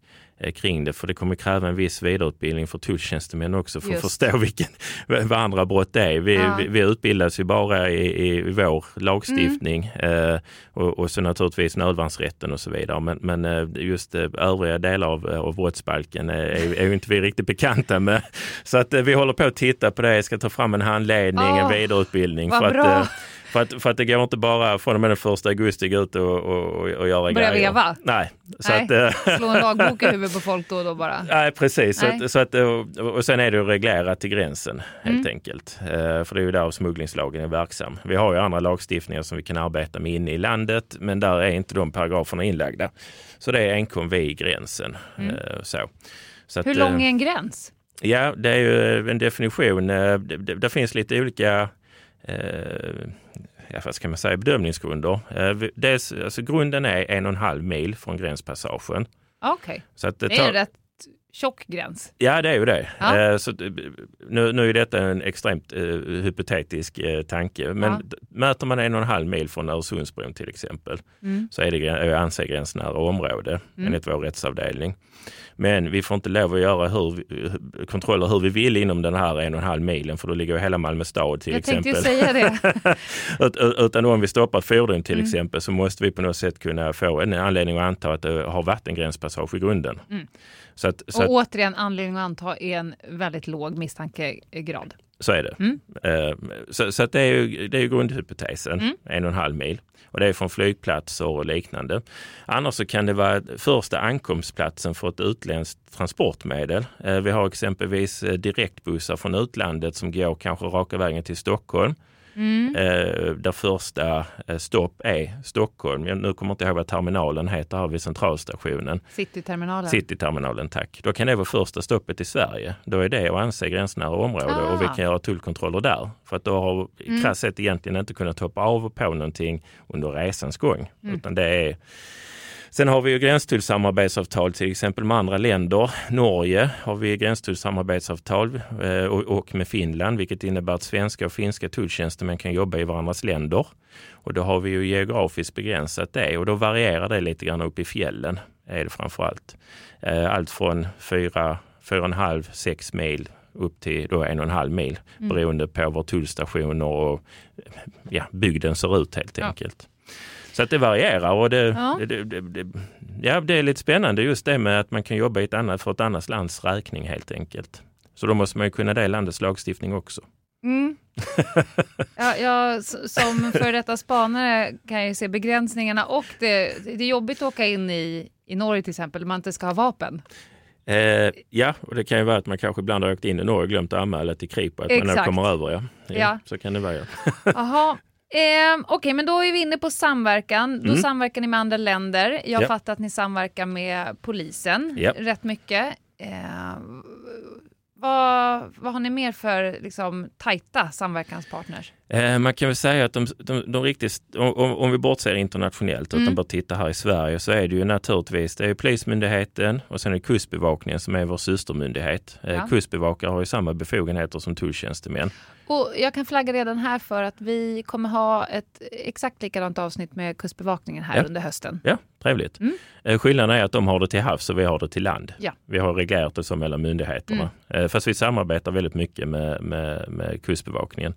kring det. För det kommer kräva en viss vidareutbildning för tulltjänstemän också för Just. att förstå vilken, vad andra brott är. Vi, ja. vi, vi utbildas ju bara i, i vår lagstiftning mm. eh, och, och, så naturligtvis nödvärnsrätten och så vidare. Men, men eh, just eh, övriga delar av, av brottsbalken är, är, är inte vi riktigt bekanta med. Så att vi håller på att titta på det. Jag ska ta fram en handledning, oh, en vidareutbildning. För bra. Att, för att, för att det går inte bara från och med den första augusti gå ut och, och, och göra Börja grejer. veva? Nej. Så nej. Att, eh, Slå en lagbok i huvudet på folk då och då bara? Nej, precis. Nej. Så att, så att, och, och sen är det reglerat till gränsen helt mm. enkelt. Uh, för det är ju där smugglingslagen är verksam. Vi har ju andra lagstiftningar som vi kan arbeta med inne i landet, men där är inte de paragraferna inlagda. Så det är enkom vid gränsen. Mm. Så. Så Hur att, lång är en gräns? Ja, det är ju en definition. Det, det, det finns lite olika eh, ja, vad ska man säga, bedömningsgrunder. Eh, dels, alltså grunden är en och en halv mil från gränspassagen. Okej, okay. det, det är rätt tjock gräns. Ja, det är ju det. Ja. Eh, så, nu, nu är detta en extremt uh, hypotetisk uh, tanke, men ja. mäter man en och en halv mil från Öresundsbron till exempel mm. så är det anser område mm. enligt vår rättsavdelning. Men vi får inte lov att göra hur, kontroller hur vi vill inom den här en och en halv milen för då ligger hela Malmö stad till Jag exempel. Jag tänkte säga det. Utan om vi stoppar ett fordon till mm. exempel så måste vi på något sätt kunna få en anledning att anta att det har varit en gränspassage i grunden. Mm. Så att, så att, återigen, anledning att anta är en väldigt låg misstankegrad. Så är det. Mm. Uh, så, så, att det är ju, det är ju grundhypotesen, mm. en och en halv mil. Och det är från flygplatser och liknande. Annars så kan det vara första ankomstplatsen för ett utländskt transportmedel. Uh, vi har exempelvis uh, direktbussar från utlandet som går kanske raka vägen till Stockholm. Mm. Eh, där första eh, stopp är Stockholm. Jag, nu kommer jag inte ihåg vad terminalen heter här vid centralstationen. Cityterminalen. Cityterminalen, tack. Då kan det vara första stoppet i Sverige. Då är det att anse gränsnära område ah. och vi kan göra tullkontroller där. För att då har vi mm. krasst egentligen inte kunnat hoppa av och på någonting under resans gång. Mm. Utan det är Sen har vi ju gränstullsamarbetsavtal till exempel med andra länder. Norge har vi gränstullsamarbetsavtal eh, och med Finland, vilket innebär att svenska och finska tulltjänstemän kan jobba i varandras länder. Och då har vi ju geografiskt begränsat det och då varierar det lite grann upp i fjällen är det framför allt. Eh, allt från fyra, fyra och en halv, sex mil upp till då en och en halv mil mm. beroende på var tullstationer och ja, bygden ser ut helt ja. enkelt. Så att det varierar och det, ja. Det, det, det, ja, det är lite spännande just det med att man kan jobba i ett annat, för ett annat lands räkning helt enkelt. Så då måste man ju kunna det landets lagstiftning också. Mm. ja, jag, som före detta spanare kan jag se begränsningarna och det, det är jobbigt att åka in i, i Norge till exempel, man inte ska ha vapen. Eh, ja, och det kan ju vara att man kanske ibland har åkt in i Norge och glömt att anmäla till Kripo att Exakt. man kommer över. Ja. Ja, ja. Så kan det vara. Jaha, Eh, Okej, okay, men då är vi inne på samverkan. Då mm. samverkar ni med andra länder. Jag ja. fattar att ni samverkar med polisen ja. rätt mycket. Eh, vad, vad har ni mer för liksom, tajta samverkanspartners? Eh, man kan väl säga att de, de, de riktigt, om, om, vi bortser internationellt utan mm. bara tittar här i Sverige så är det ju naturligtvis det är Polismyndigheten och sen är det Kustbevakningen som är vår systermyndighet. Eh, ja. Kustbevakare har ju samma befogenheter som tulltjänstemän. Och jag kan flagga redan här för att vi kommer ha ett exakt likadant avsnitt med Kustbevakningen här ja. under hösten. Ja, trevligt. Mm. Eh, skillnaden är att de har det till havs och vi har det till land. Ja. Vi har reglerat det så mellan myndigheterna. Mm. Fast vi samarbetar väldigt mycket med, med, med Kustbevakningen.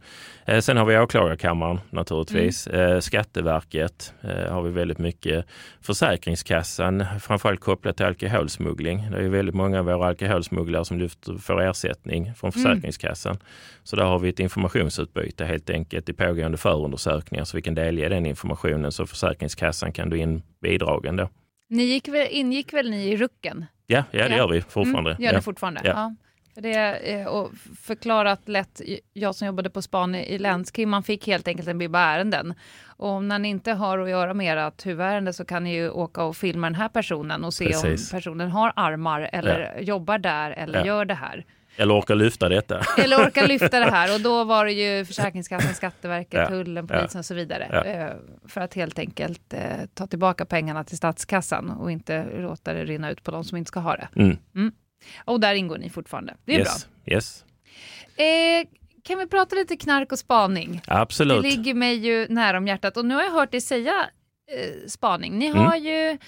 Sen har vi åklagarkammaren naturligtvis. Mm. Skatteverket har vi väldigt mycket. Försäkringskassan, framförallt kopplat till alkoholsmuggling. Det är väldigt många av våra alkoholsmugglare som lyfter, får ersättning från mm. Försäkringskassan. Mm. Så där har vi ett informationsutbyte helt enkelt i pågående förundersökningar så vi kan delge den informationen så Försäkringskassan kan då in bidragen då. Ni gick väl, ingick väl ni i rucken? Ja, ja det gör vi fortfarande. Mm, gör ja. det fortfarande? Ja. Det, och förklarat lätt, jag som jobbade på span i länskrim, man fick helt enkelt en bibba ärenden. Och när ni inte har att göra med ert huvudärende så kan ni ju åka och filma den här personen och se Precis. om personen har armar eller ja. jobbar där eller ja. gör det här. Eller orkar lyfta detta. Eller orkar lyfta det här. Och då var det ju Försäkringskassan, Skatteverket, ja. Tullen, Polisen ja. och så vidare. Ja. Eh, för att helt enkelt eh, ta tillbaka pengarna till statskassan och inte låta det rinna ut på de som inte ska ha det. Mm. Mm. Och där ingår ni fortfarande. Det är yes. bra. Yes. Eh, kan vi prata lite knark och spaning? Absolut. Det ligger mig ju nära om hjärtat och nu har jag hört dig säga eh, spaning. Ni har Mm. ju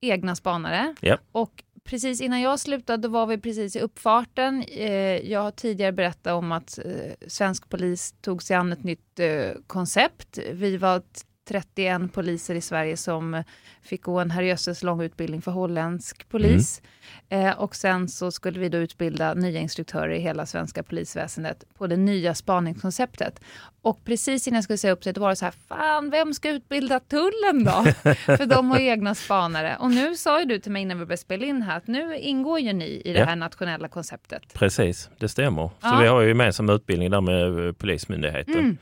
egna spanare Ja. och precis innan jag slutade då var vi precis i uppfarten. Eh, jag har tidigare berättat om att eh, svensk polis tog sig an ett nytt eh, koncept. Vi var 31 poliser i Sverige som fick gå en herrejösses lång utbildning för holländsk polis. Eh, och sen så skulle vi då utbilda nya instruktörer i hela svenska polisväsendet på det nya spaningskonceptet. Och precis innan jag skulle säga upp sig, då var det så här, fan, vem ska utbilda tullen då? För de har ju egna spanare. Och nu sa ju du till mig innan vi började spela in här, att nu ingår ju ni i det Ja. här nationella konceptet. Precis, det stämmer. Så Ja. vi har ju gemensam utbildning där med Polismyndigheten. Mm.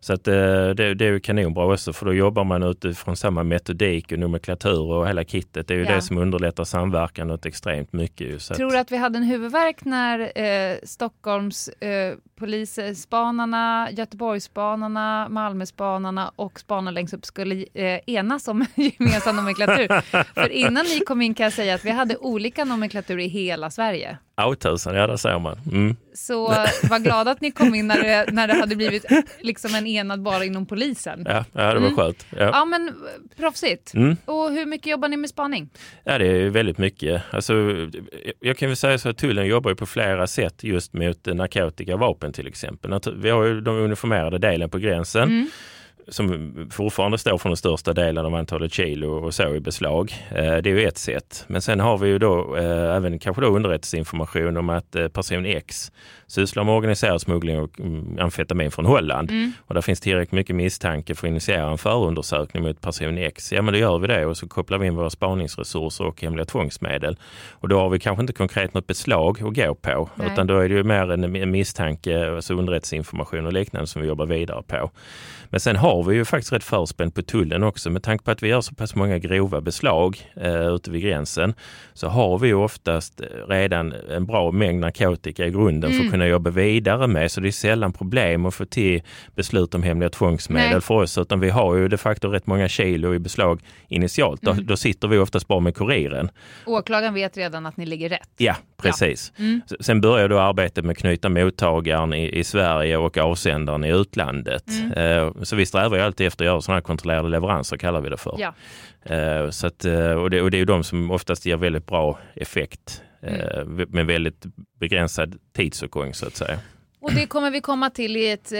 Så att, eh, det, det är ju kanonbra också för då jobbar man utifrån samma metodik och nomenklatur och hela kittet. Det är ju Ja. det som underlättar samverkan något extremt mycket. Så Tror att, du att vi hade en huvudvärk när eh, Stockholms eh, polisspanarna, Göteborgsspanarna, Malmöspanarna och spanarna längst upp skulle eh, enas om gemensam nomenklatur? För innan ni kom in kan jag säga att vi hade olika nomenklatur i hela Sverige. Ja, tusan, ja det ser man. Mm. Så var glada att ni kom in när det, när det hade blivit liksom en enad bara inom polisen. Ja, ja, det var Mm. skönt. Ja. Ja men proffsigt. Mm. Och hur mycket jobbar ni med spaning? Ja, det är väldigt mycket. Alltså, jag kan väl säga så att tullen jobbar på flera sätt just mot narkotika och vapen till exempel. Vi har ju de uniformerade delen på gränsen Mm. Som fortfarande står för den största delen av antalet kilo och så i beslag. Eh, Det är ju ett sätt. Men sen har vi ju då eh, även kanske då underrättelseinformation om att eh, person X sysslar med organiserad smuggling och mm, amfetamin från Holland. Mm. Och där finns tillräckligt mycket misstanke för att initiera en förundersökning mot person X. Ja men då gör vi det och så kopplar vi in våra spaningsresurser och hemliga tvångsmedel. Och då har vi kanske inte konkret något beslag att gå på Nej. utan då är det ju mer en en misstanke, alltså underrättelseinformation och liknande som vi jobbar vidare på. Men sen har vi ju faktiskt rätt förspänt på tullen också med tanke på att vi gör så pass många grova beslag eh, ute vid gränsen så har vi ju oftast eh, redan en bra mängd narkotika i grunden för Mm. att kunna jobba vidare med så det är sällan problem att få till beslut om hemliga tvångsmedel Nej. för oss utan vi har ju de facto rätt många kilo i beslag initialt. Då, Mm. då sitter vi oftast bara med kuriren. Åklagaren vet redan att ni ligger rätt. Ja, precis. Mm. S- Sen börjar då arbetet med att knyta mottagaren i, i Sverige och avsändaren i utlandet. Mm. Eh, så vi strävar ju alltid efter att göra sådana här kontrollerade leveranser kallar vi det för. Ja. Eh, så att, eh, och, det, och det är ju de som oftast ger väldigt bra effekt eh, Mm. med väldigt begränsad tidsåtgång så att säga. Och det kommer vi komma till i ett eh,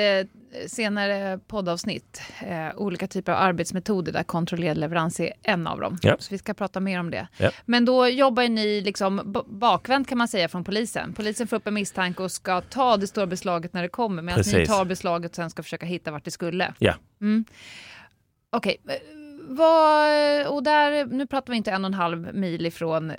senare poddavsnitt. Eh, olika typer av arbetsmetoder där kontrollerad leverans är en av dem. Ja. Så vi ska prata mer om det. Ja. Men då jobbar ni liksom bakvänt kan man säga från polisen. Polisen får upp en misstanke och ska ta det stora beslaget när det kommer medan ni tar beslaget och sen ska försöka hitta vart det skulle. Ja. Mm. Okej, eh, vad, och där, nu pratar vi inte en och en halv mil ifrån eh,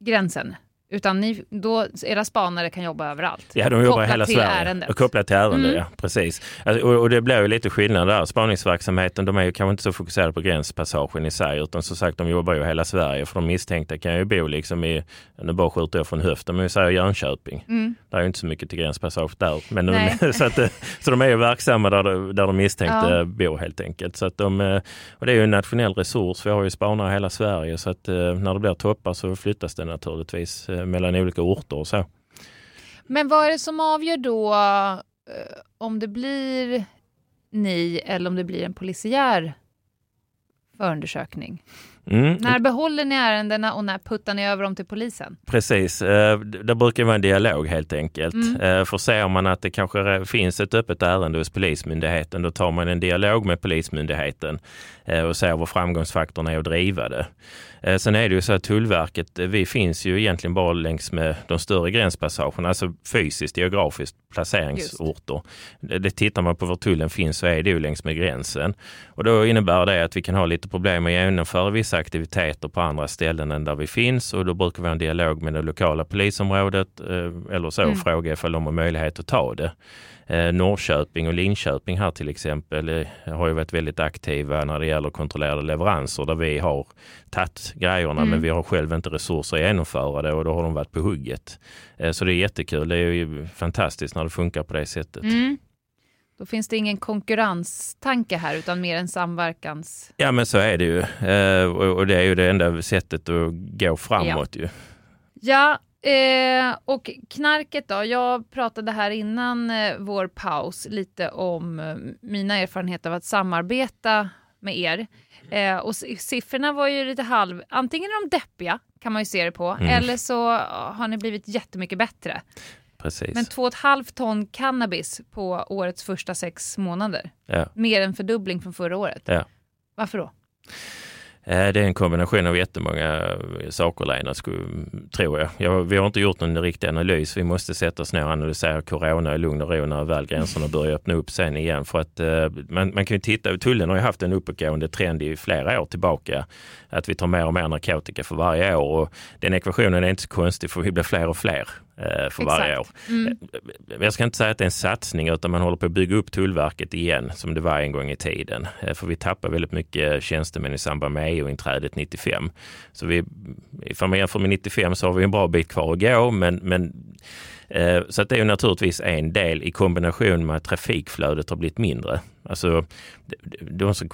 gränsen. Utan ni, då, era spanare kan jobba överallt. Ja, de jobbar i hela Sverige. ärendet. Och kopplat till ärendet, Mm. ja. Precis. Alltså, och, och det blir ju lite skillnad där. Spaningsverksamheten, de är ju kanske inte så fokuserade på gränspassagen i sig, utan som sagt, de jobbar ju i hela Sverige. För de misstänkta kan ju bo liksom i, nu bara skjuter jag från höften, men vi säger Jönköping. Mm. Det är ju inte så mycket till gränspassage där. Men de, så, att, så de är ju verksamma där, de- där de misstänkta Ja. bor helt enkelt. Så att de, eh, och det är ju en nationell resurs. Vi har ju spanare i hela Sverige så att eh, när det blir toppar så flyttas det naturligtvis eh, mellan olika orter och så. Men vad är det som avgör då eh, om det blir ni eller om det blir en polisiär förundersökning? Mm. När behåller ni ärendena och när puttar ni över dem till polisen? Precis, eh, det brukar vara en dialog helt enkelt. Mm. Eh, För ser man att det kanske finns ett öppet ärende hos Polismyndigheten då tar man en dialog med Polismyndigheten och ser vad framgångsfaktorn är att driva det. Eh, Sen är det ju så att Tullverket, eh, vi finns ju egentligen bara längs med de större gränspassagerna, alltså fysiskt, geografiskt placeringsorter. Det, det tittar man på var tullen finns så är det ju längs med gränsen. Och då innebär det att vi kan ha lite problem att genomföra vissa aktiviteter på andra ställen än där vi finns och då brukar vi ha en dialog med det lokala polisområdet eh, eller så Mm. fråga ifall de har möjlighet att ta det. Norrköping och Linköping här till exempel har ju varit väldigt aktiva när det gäller kontrollerade leveranser där vi har tagit grejerna Mm. men vi har själv inte resurser att genomföra det och då har de varit på hugget. Eh, Så det är jättekul. Det är ju fantastiskt när det funkar på det sättet. Mm. Då finns det ingen konkurrenstanke här utan mer en samverkans... Ja men så är det ju. Eh, och, det är ju det enda sättet att gå framåt ju. Ja, Eh, och knarket då? Jag pratade här innan eh, vår paus lite om eh, mina erfarenheter av att samarbeta med er. Eh, och siffrorna var ju lite halv... Antingen är de deppiga, kan man ju se det på, mm. eller så har ni blivit jättemycket bättre. Precis. Men 2,5 ton cannabis på årets första sex månader. Ja. Mer än fördubbling från förra året. Ja. Varför då? Eh, det är en kombination av jättemånga eh, saker Lena, tror jag. Vi har inte gjort någon riktig analys. Vi måste sätta oss ner och analysera corona i lugn och ro när väl gränserna börjar öppna upp sen igen. För att eh, man, man kan ju titta, tullen har ju haft en uppåtgående trend i flera år tillbaka. Att vi tar mer och mer narkotika för varje år och den ekvationen är inte så konstig för vi blir fler och fler. Eh, för varje år. Mm. Eh, jag ska inte säga att det är en satsning utan man håller på att bygga upp Tullverket igen som det var en gång i tiden. Eh, för vi tappar väldigt mycket tjänstemän i samband med EU-inträdet 95. Så vi, ifall man jämför med 95 så har vi en bra bit kvar att gå men, men så att det är naturligtvis en del i kombination med att trafikflödet har blivit mindre. Alltså, de som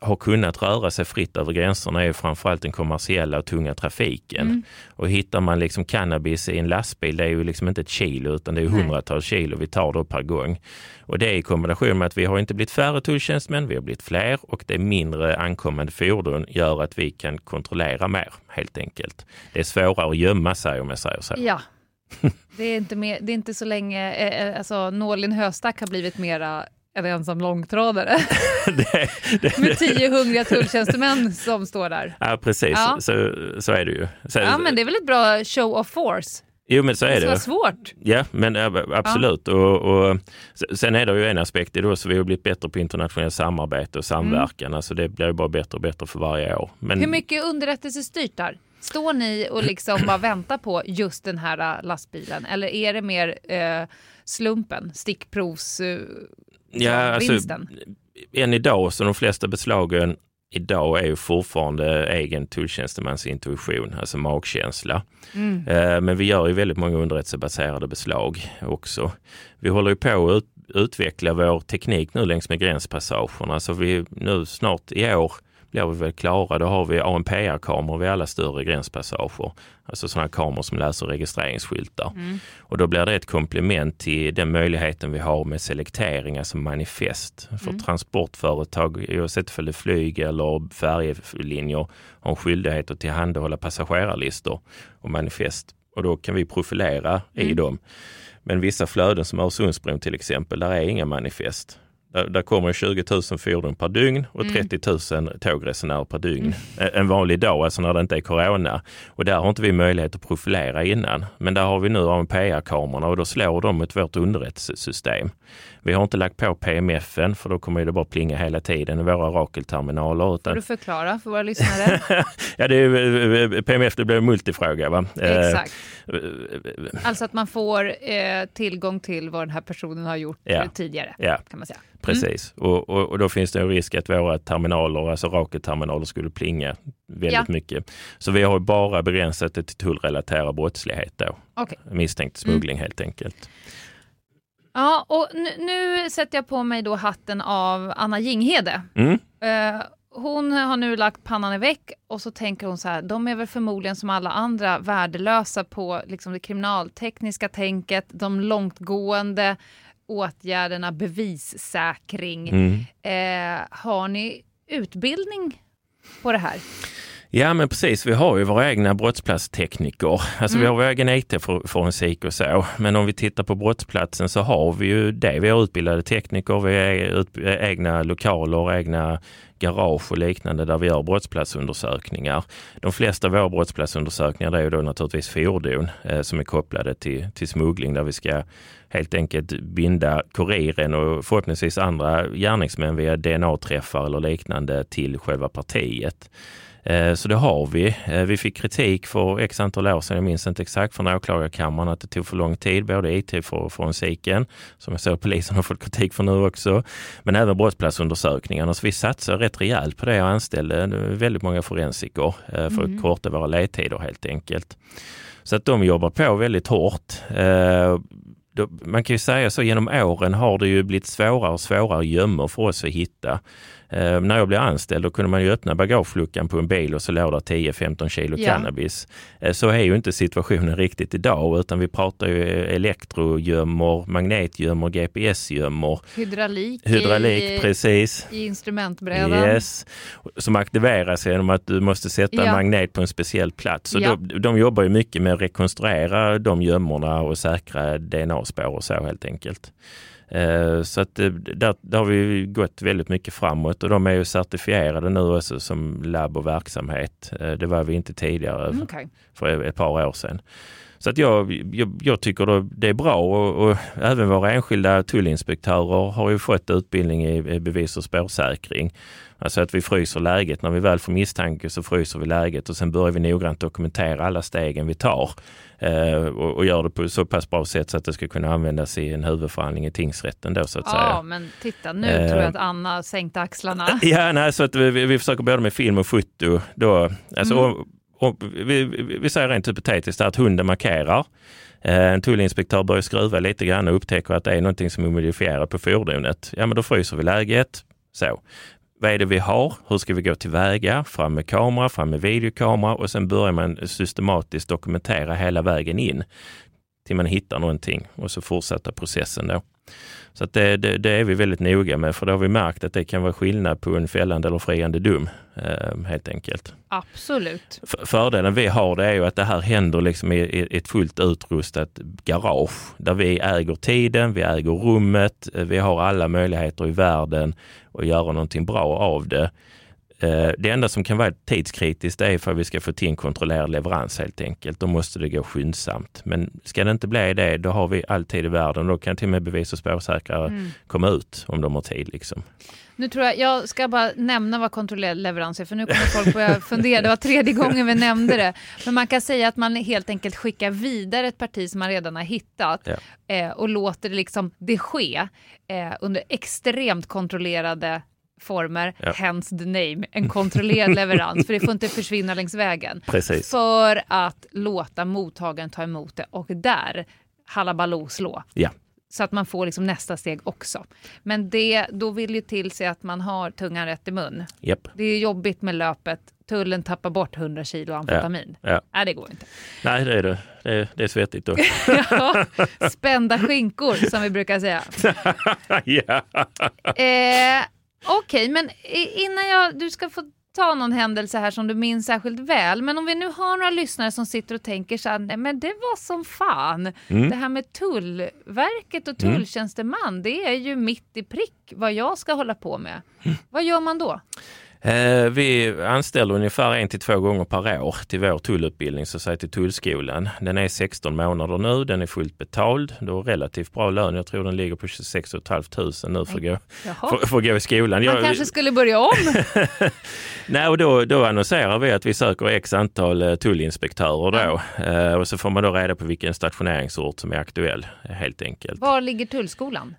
har kunnat röra sig fritt över gränserna är ju framförallt den kommersiella och tunga trafiken. Mm. Och hittar man liksom cannabis i en lastbil, det är ju liksom inte ett kilo utan det är hundratals kilo vi tar då per gång. Och det är i kombination med att vi har inte blivit färre tulltjänstemän, vi har blivit fler och det mindre ankommande fordon gör att vi kan kontrollera mer helt enkelt. Det är svårare att gömma sig om jag säger så. Ja, det, är inte mer, det är inte så länge, eh, eh alltså nålen höstack har blivit mera en ensam långtradare. det, det, Med tio hungriga tulltjänstemän som står där. Ja, precis. Ja. Så, så är det ju. Så, ja, men det är väl ett bra show of force? Jo, men så är det. Det svårt. Ja, men absolut. Ja. Och, och, sen är det ju en aspekt i det så vi har blivit bättre på internationellt samarbete och samverkan. Mm. Alltså det blir ju bara bättre och bättre för varje år. Men... Hur mycket underrättelsestyrt där? Står ni och liksom bara väntar på just den här äh, lastbilen eller är det mer eh, slumpen, stickprovs... Ja, alltså, vinsten? än idag så de flesta beslagen idag är ju fortfarande egen tulltjänstemans intuition, alltså magkänsla. Mm. Eh, men vi gör ju väldigt många underrättelsebaserade beslag också. Vi håller ju på att ut, utveckla vår teknik nu längs med gränspassagerna. Så vi nu snart i år blir vi väl klara. Då har vi ANPR-kameror vid alla större gränspassager. Alltså sådana kameror som läser registreringsskyltar. Mm. Och då blir det ett komplement till den möjligheten vi har med selektering, alltså manifest. För mm. transportföretag, oavsett om det är flyg eller färjelinjer, har en skyldighet att tillhandahålla passagerarlistor och manifest. Och då kan vi profilera mm. i dem. Men vissa flöden som Öresundsbron till exempel, där är inga manifest. Där, där kommer 20 000 fordon per dygn och 30 mm. 000 tågresenärer per dygn. Mm. En vanlig dag, alltså när det inte är corona. Och där har inte vi möjlighet att profilera innan. Men där har vi nu ANPR-kamerorna och då slår de mot vårt underrättelsesystem. Vi har inte lagt på PMFen för då kommer det bara plinga hela tiden i våra Rakel-terminaler. Utan... Får du förklara för våra lyssnare? ja, det är, PMF det blir en multifråga. Va? Exakt. Eh, alltså att man får eh, tillgång till vad den här personen har gjort ja. tidigare. Ja. kan man säga. Precis, mm. och, och, och, då finns det en risk att våra terminaler, alltså Rakel-terminaler, skulle plinga väldigt ja. mycket. Så vi har bara begränsat det till tullrelaterad brottslighet då. Okay. Misstänkt smuggling mm. helt enkelt. Ja, och nu, nu, sätter jag på mig då hatten av Anna Jinghede. Mm. Uh, hon har nu lagt pannan i väck och så tänker hon så här, de är väl förmodligen som alla andra värdelösa på liksom det kriminaltekniska tänket, de långtgående åtgärderna, bevissäkring. Mm. Uh, har ni utbildning på det här? Ja men precis, vi har ju våra egna brottsplatstekniker. Alltså mm. vi har vår egen IT-forensik och så. Men om vi tittar på brottsplatsen så har vi ju det. Vi har utbildade tekniker, vi har egna lokaler, egna garage och liknande där vi gör brottsplatsundersökningar. De flesta av våra brottsplatsundersökningar är ju då naturligtvis fordon eh, som är kopplade till, till smuggling där vi ska helt enkelt binda kuriren och förhoppningsvis andra gärningsmän via DNA-träffar eller liknande till själva partiet. Eh, så det har vi. Eh, vi fick kritik för x antal år sedan, jag minns inte exakt, från åklagarkammaren att det tog för lång tid, både IT för forensiken, som jag såg polisen har fått kritik för nu också, men även brottsplatsundersökningarna. Så vi satsar rätt rejält på det och anställde väldigt måga forensiker eh, för mm. att korta våra ledtider helt enkelt. Så att de jobbar på väldigt hårt. Då, man kan ju säga så genom åren har det ju blivit svårare och svårare gömmor för oss att hitta. Eh, när jag blev anställd då kunde man ju öppna bagageluckan på en bil och så låg där 10-15 kilo Ja. cannabis. Eh, så är ju inte situationen riktigt idag utan vi pratar ju elektrogömmor, magnetgömmor, GPS-gömmor, Hydraulik, hydraulik, i, precis. i instrumentbrädan. Yes, som aktiveras genom att du måste sätta en Ja. magnet på en speciell plats. Och Ja. de, de jobbar ju mycket med att rekonstruera de gömmorna och säkra DNA-spår och så helt enkelt. Eh, Så att eh, där, där har vi gått väldigt mycket framåt och de är ju certifierade nu också som labb och verksamhet. Eh, Det var vi inte tidigare Mm, okej. för ett par år sedan. Så att jag, jag, jag tycker då det är bra och, och även våra enskilda tullinspektörer har ju fått utbildning i, bevis och spårsäkring. Alltså att vi fryser läget. När vi väl får misstanke så fryser vi läget och sen börjar vi noggrant dokumentera alla stegen vi tar. Eh, och, och gör det på så pass bra sätt så att det ska kunna användas i en huvudförhandling i tingsrätten då så att Ja, säga. men titta nu Eh. tror jag att Anna sänkte axlarna. Ja, nej, så att vi, vi vi försöker både med film och foto. Då, alltså, Mm. och, och, vi, vi vi säger rent hypotetiskt att hunden markerar. Eh, en tullinspektör börjar skruva lite grann och upptäcker att det är någonting som är modifierat på fordonet. Ja, men då fryser vi läget. Så. Vad är det vi har? Hur ska vi gå tillväga? Fram med kamera, fram med videokamera och sen börjar man systematiskt dokumentera hela vägen in till man hittar någonting och så fortsätta processen då. Så att det, det, det är vi väldigt noga med för då har vi märkt att det kan vara skillnad på en fällande eller friande dom eh, helt enkelt. Absolut. F- Fördelen vi har det är ju att det här händer liksom i, ett fullt utrustat garage där vi äger tiden, vi äger rummet, eh, vi har alla möjligheter i världen att göra någonting bra av det. Eh, Det enda som kan vara tidskritiskt är för att vi ska få till en kontrollerad leverans helt enkelt. Då måste det gå skyndsamt. Men ska det inte bli det, då har vi all tid i världen. Då kan till och med bevis och spårsäkrare Mm. komma ut om de har tid. Liksom. Nu tror jag, jag ska bara nämna vad kontrollerad leverans är, för nu kommer folk börja fundera. Det var tredje gången vi nämnde det. Men man kan säga att man helt enkelt skickar vidare ett parti som man redan har hittat Ja. eh, och låter det, liksom, det ske eh, under extremt kontrollerade former, Ja. hence the name, en kontrollerad leverans, för det får inte försvinna längs vägen. Precis. För att låta mottagaren ta emot det och där halabaloo slå. Ja. Så att man får liksom nästa steg också. Men det, då vill ju till sig att man har tungan rätt i mun. Japp. Det är jobbigt med löpet. Tullen tappar bort 100 kilo amfetamin. Ja. Nej, det går inte. Nej, det är det. Det är, det är svettigt då. Ja, spända skinkor som vi brukar säga. ja. Eh, Okej, men i- innan jag, du ska få ta någon händelse här som du minns särskilt väl. Men om vi nu har några lyssnare som sitter och tänker så här, nej men det var som fan. Mm. Det här med Tullverket och Mm. tulltjänsteman, det är ju mitt i prick vad jag ska hålla på med. Vad gör man då? Eh, vi anställer ungefär en till två gånger per år till vår tullutbildning, så att säga till tullskolan. Den är 16 månader nu, den är fullt betald. Du har relativt bra lön. Jag tror den ligger på 26 500 nu för att gå, för, för att gå i skolan. Man Jag- kanske skulle börja om. Nej, och då, då annonserar vi att vi söker x antal eh, tullinspektörer då. Eh, och så får man då reda på vilken stationeringsort som är aktuell helt enkelt. Var ligger tullskolan?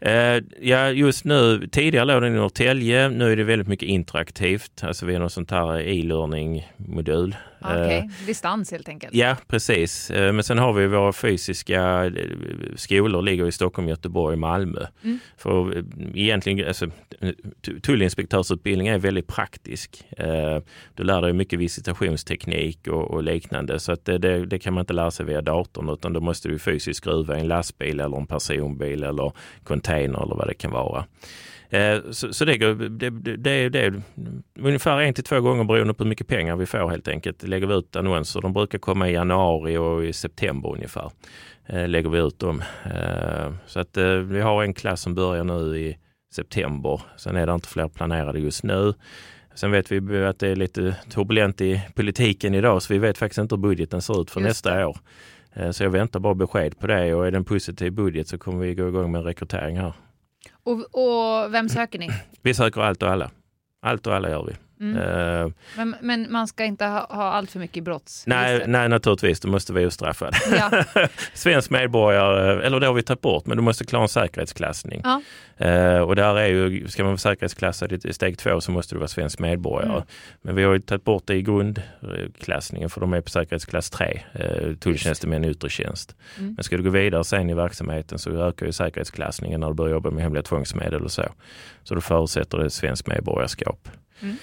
Ja, just nu, tidigare låg den i Norrtälje. Nu är det väldigt mycket interaktivt. Alltså vi har något sånt här e-learning-modul. Okej, Eh, distans helt enkelt. Ja, precis. Eh, Men sen har vi våra fysiska eh, skolor ligger i Stockholm, Göteborg Malmö. Mm. För egentligen, alltså, tullinspektörsutbildning är väldigt praktisk. Du lär dig mycket visitationsteknik och, och liknande. Så att det, det, det kan man inte lära sig via datorn utan då måste du fysiskt skruva en lastbil eller en personbil eller container eller vad det kan vara. Eh, Så, så det, går- det, det, det, är ungefär en till två gånger beroende på hur mycket pengar vi får helt enkelt. Lägger vi ut annonser. De brukar komma i januari och i september ungefär. Eh, Lägger vi ut dem. Eh, Så att vi har en klass som börjar nu i september. Sen är det inte fler planerade just nu. Sen vet vi att det är lite turbulent i politiken idag så vi vet faktiskt inte hur budgeten ser ut för Just nästa det. år. Så jag väntar bara besked på det och är det en positiv budget så kommer vi gå igång med en rekrytering här. Och, och vem söker ni? Vi söker allt och alla. Allt och alla gör vi. Mm. Eh, Men, men man ska inte ha, ha allt för mycket brottsregistret. nej, nej, naturligtvis, du måste vara ostraffad. Ja. Svensk medborgare, eller det har vi tagit bort, men du måste klara en säkerhetsklassning. Ja. Eh, och där är ju, ska man vara säkerhetsklassad i steg två så måste du vara svensk medborgare. Mm. Men vi har ju tagit bort det i grundklassningen för de är på säkerhetsklass 3, eh, tulltjänstemän i yttre tjänst. Mm. Men ska du gå vidare sen i verksamheten så ökar ju säkerhetsklassningen när du börjar jobba med hemliga tvångsmedel och så. Så då förutsätter det svensk medborgarskap. Mm.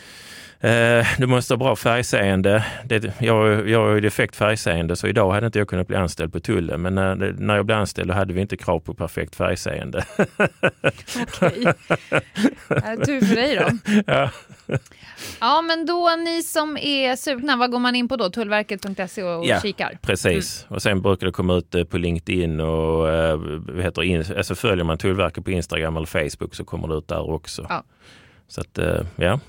Eh, du måste ha bra färgseende. Det, jag, jag har ju defekt färgseende så idag hade inte jag kunnat bli anställd på tullen. Men när, jag blev anställd då hade vi inte krav på perfekt färgseende. Okej. Tur för dig då. ja. Ja, men då ni som är sugna, vad går man in på då? Tullverket.se och Ja. kikar? Precis, och sen brukar det komma ut eh, på LinkedIn och vad heter in, alltså följer man Tullverket på Instagram eller Facebook så kommer det ut där också. Ja. Så att, ja.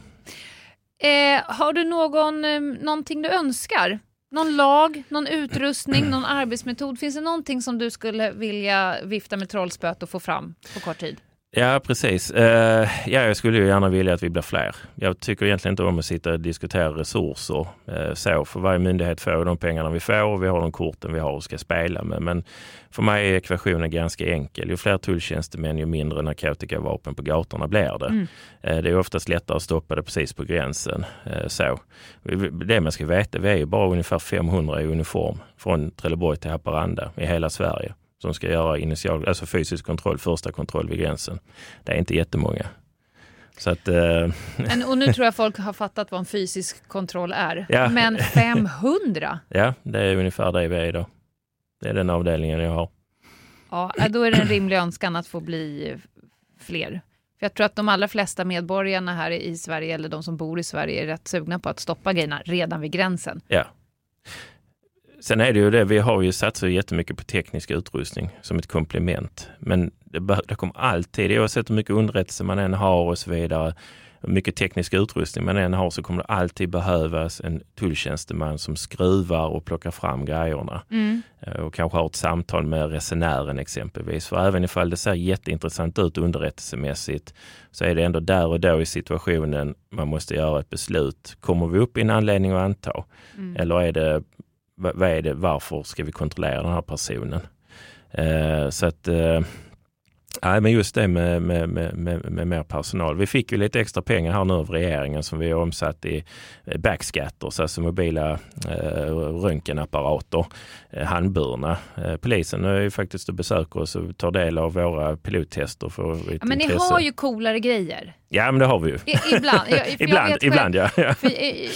Eh, har du någon, eh, någonting du önskar? Någon lag, någon utrustning, någon arbetsmetod? Finns det någonting som du skulle vilja vifta med trollspöt och få fram på kort tid? Ja, precis. Eh, ja, jag skulle ju gärna vilja att vi blir fler. Jag tycker egentligen inte om att sitta och diskutera resurser eh, så, för varje myndighet får de pengarna vi får och vi har de korten vi har och ska spela med. Men för mig är ekvationen ganska enkel. Ju fler tulltjänstemän, ju mindre narkotikavapen på gatorna blir det. Mm. Eh, det är oftast lättare att stoppa det precis på gränsen. Så. Det man ska veta, vi är ju bara ungefär 500 i uniform från Trelleborg till Haparanda i hela Sverige som ska göra initial, alltså fysisk kontroll, första kontroll vid gränsen. Det är inte jättemånga. Så att, eh, Men, och nu tror jag folk har fattat vad en fysisk kontroll är. Ja. Men 500? ja, det är ungefär det vi är idag. Det är den avdelningen jag har. Ja, eh, då är det en rimlig önskan att få bli fler. För jag tror att de allra flesta medborgarna här i Sverige, eller de som bor i Sverige, är rätt sugna på att stoppa grejerna redan vid gränsen. Ja. Sen är det ju det, vi har ju satsat jättemycket på teknisk utrustning som ett komplement. Men det, det kommer alltid, oavsett hur mycket underrättelse man än har och så vidare, hur mycket teknisk utrustning man än har så kommer det alltid behövas en tulltjänsteman som skruvar och plockar fram grejerna. Eh, och kanske har ett samtal med resenären exempelvis. För även ifall det ser jätteintressant ut underrättelsemässigt så är det ändå där och då i situationen man måste göra ett beslut. Kommer vi upp i en anledning att anta? Eller är det, vad är det, varför ska vi kontrollera den här personen? Eh, så att eh, Nej, men just det med, med, med, med, med mer personal. Vi fick ju lite extra pengar här nu av regeringen som vi har omsatt i eh, backscatters, alltså mobila eh, röntgenapparater, eh, handburna. Eh, polisen är ju faktiskt och besöker oss och tar del av våra pilottester för Ja, men ni har ju coolare grejer. Ja, men det har vi ju. I, ibland. Jag, för jag ibland, själv- ibland ja.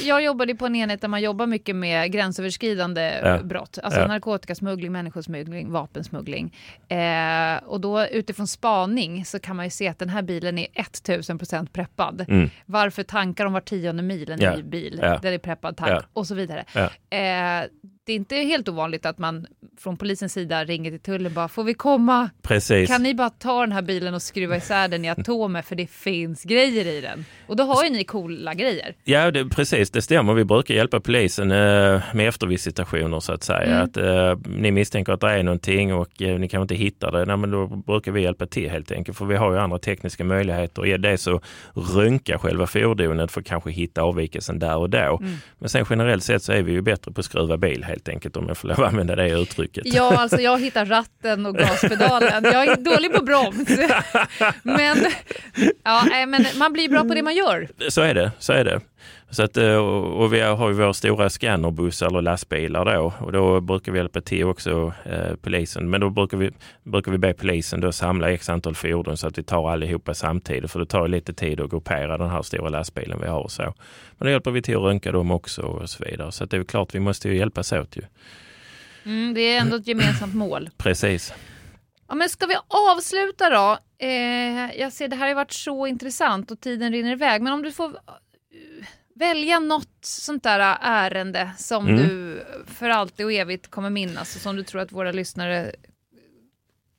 jag jobbade på en enhet där man jobbar mycket med gränsöverskridande Ja. brott. Alltså Ja. narkotikasmuggling, människosmuggling, vapensmuggling. Eh, och då utifrån spaning så kan man ju se att den här bilen är 1000 procent preppad. Mm. Varför tankar de var tionde mil en Ja. ny bil Ja. där det är preppad tank och så vidare. Eh, det är inte helt ovanligt att man från polisens sida ringer till tullen bara, får vi komma? Precis. Kan ni bara ta den här bilen och skruva isär den i atomer för det finns grejer i den? Och då har ju ni coola grejer. Ja, det, precis, det stämmer. Vi brukar hjälpa polisen eh, med eftervisitationer så att säga. Mm. Att, eh, ni misstänker att det är någonting och eh, ni kan inte hitta det. Nej, men då brukar vi hjälpa till helt enkelt. För vi har ju andra tekniska möjligheter. Är det så röntga själva fordonet för att kanske hitta avvikelsen där och då. Mm. Men sen generellt sett så är vi ju bättre på att skruva bil helt enkelt om jag får lov att använda det uttrycket. Ja, alltså jag hittar ratten och gaspedalen. Jag är dålig på broms. Men, ja, men man blir bra på det man gör. Så är det, så är det. Så att, eh, och vi har ju våra stora scannerbussar eller lastbilar då och då brukar vi hjälpa till också eh, polisen. Men då brukar vi, brukar vi be polisen då samla x antal fordon så att vi tar allihopa samtidigt för det tar lite tid att gruppera den här stora lastbilen vi har och så. Men då hjälper vi till att röntga dem också och så vidare. Så det är klart vi måste ju hjälpas åt ju. Mm, det är ändå ett gemensamt mål. Precis. Ja, men ska vi avsluta då? Eh, jag ser det här har varit så intressant och tiden rinner iväg. Men om du får eh, välja något sånt där ärende som Mm. du för alltid och evigt kommer minnas och som du tror att våra lyssnare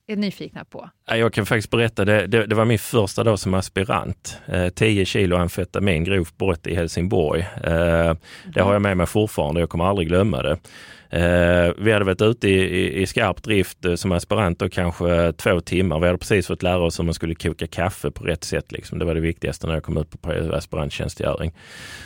är nyfikna på. Jag kan faktiskt berätta, det, det, det var min första dag som aspirant. Eh, 10 kilo amfetamin, grovt brott i Helsingborg. Eh, det har jag med mig fortfarande, jag kommer aldrig glömma det. Eh, vi hade varit ute i, i, i skarp drift eh, som aspiranter kanske två timmar. Vi hade precis fått lära oss hur man skulle koka kaffe på rätt sätt. Liksom. Det var det viktigaste när jag kom ut på aspiranttjänstgöring.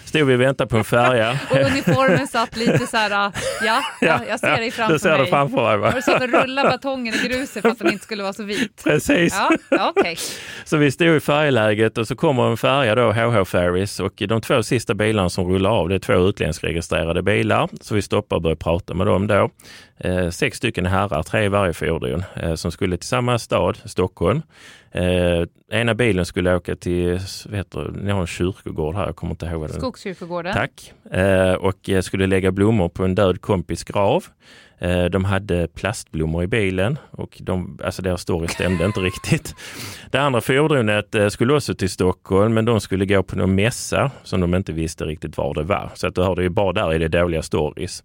Stod vi och väntade på en färja. och uniformen satt lite så här, ja, ja jag ser dig framför du ser mig. Det framför mig va? Har du och rulla batongen i gruset för att den inte skulle vara så vit? Precis. Ja, okay. Så vi stod i färjeläget och så kommer en färja då, HH Ferries och de två sista bilarna som rullar av, det är två utländskregistrerade bilar. Så vi stoppar och börjar prata med dem då. Eh, sex stycken herrar, tre i varje fordon, eh, som skulle till samma stad, Stockholm. Eh, ena bilen skulle åka till, vet du, ni har en kyrkogård här, jag kommer inte ihåg vad den Skogskyrkogården. Tack. Eh, och skulle lägga blommor på en död kompis grav. Eh, de hade plastblommor i bilen och de, alltså deras story stämde inte riktigt. Det andra fordonet eh, skulle också till Stockholm, men de skulle gå på någon mässa som de inte visste riktigt var det var. Så att du hörde ju bara där i det dåliga stories.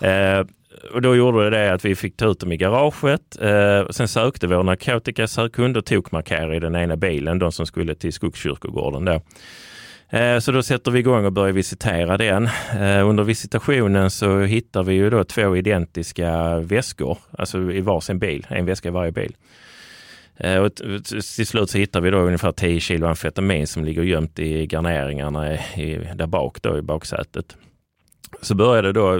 Eh, och då gjorde det att vi fick ta ut dem i garaget. Eh, sen sökte vår narkotikasökhund och tokmarkerade i den ena bilen, de som skulle till Skogskyrkogården. Då. Eh, så då sätter vi igång och börjar visitera den. Eh, under visitationen så hittar vi ju då två identiska väskor, alltså i varsin bil, en väska i varje bil. Eh, och till slut så hittar vi då ungefär 10 kilo amfetamin som ligger gömt i garneringarna i, där bak då i baksätet. Så började då,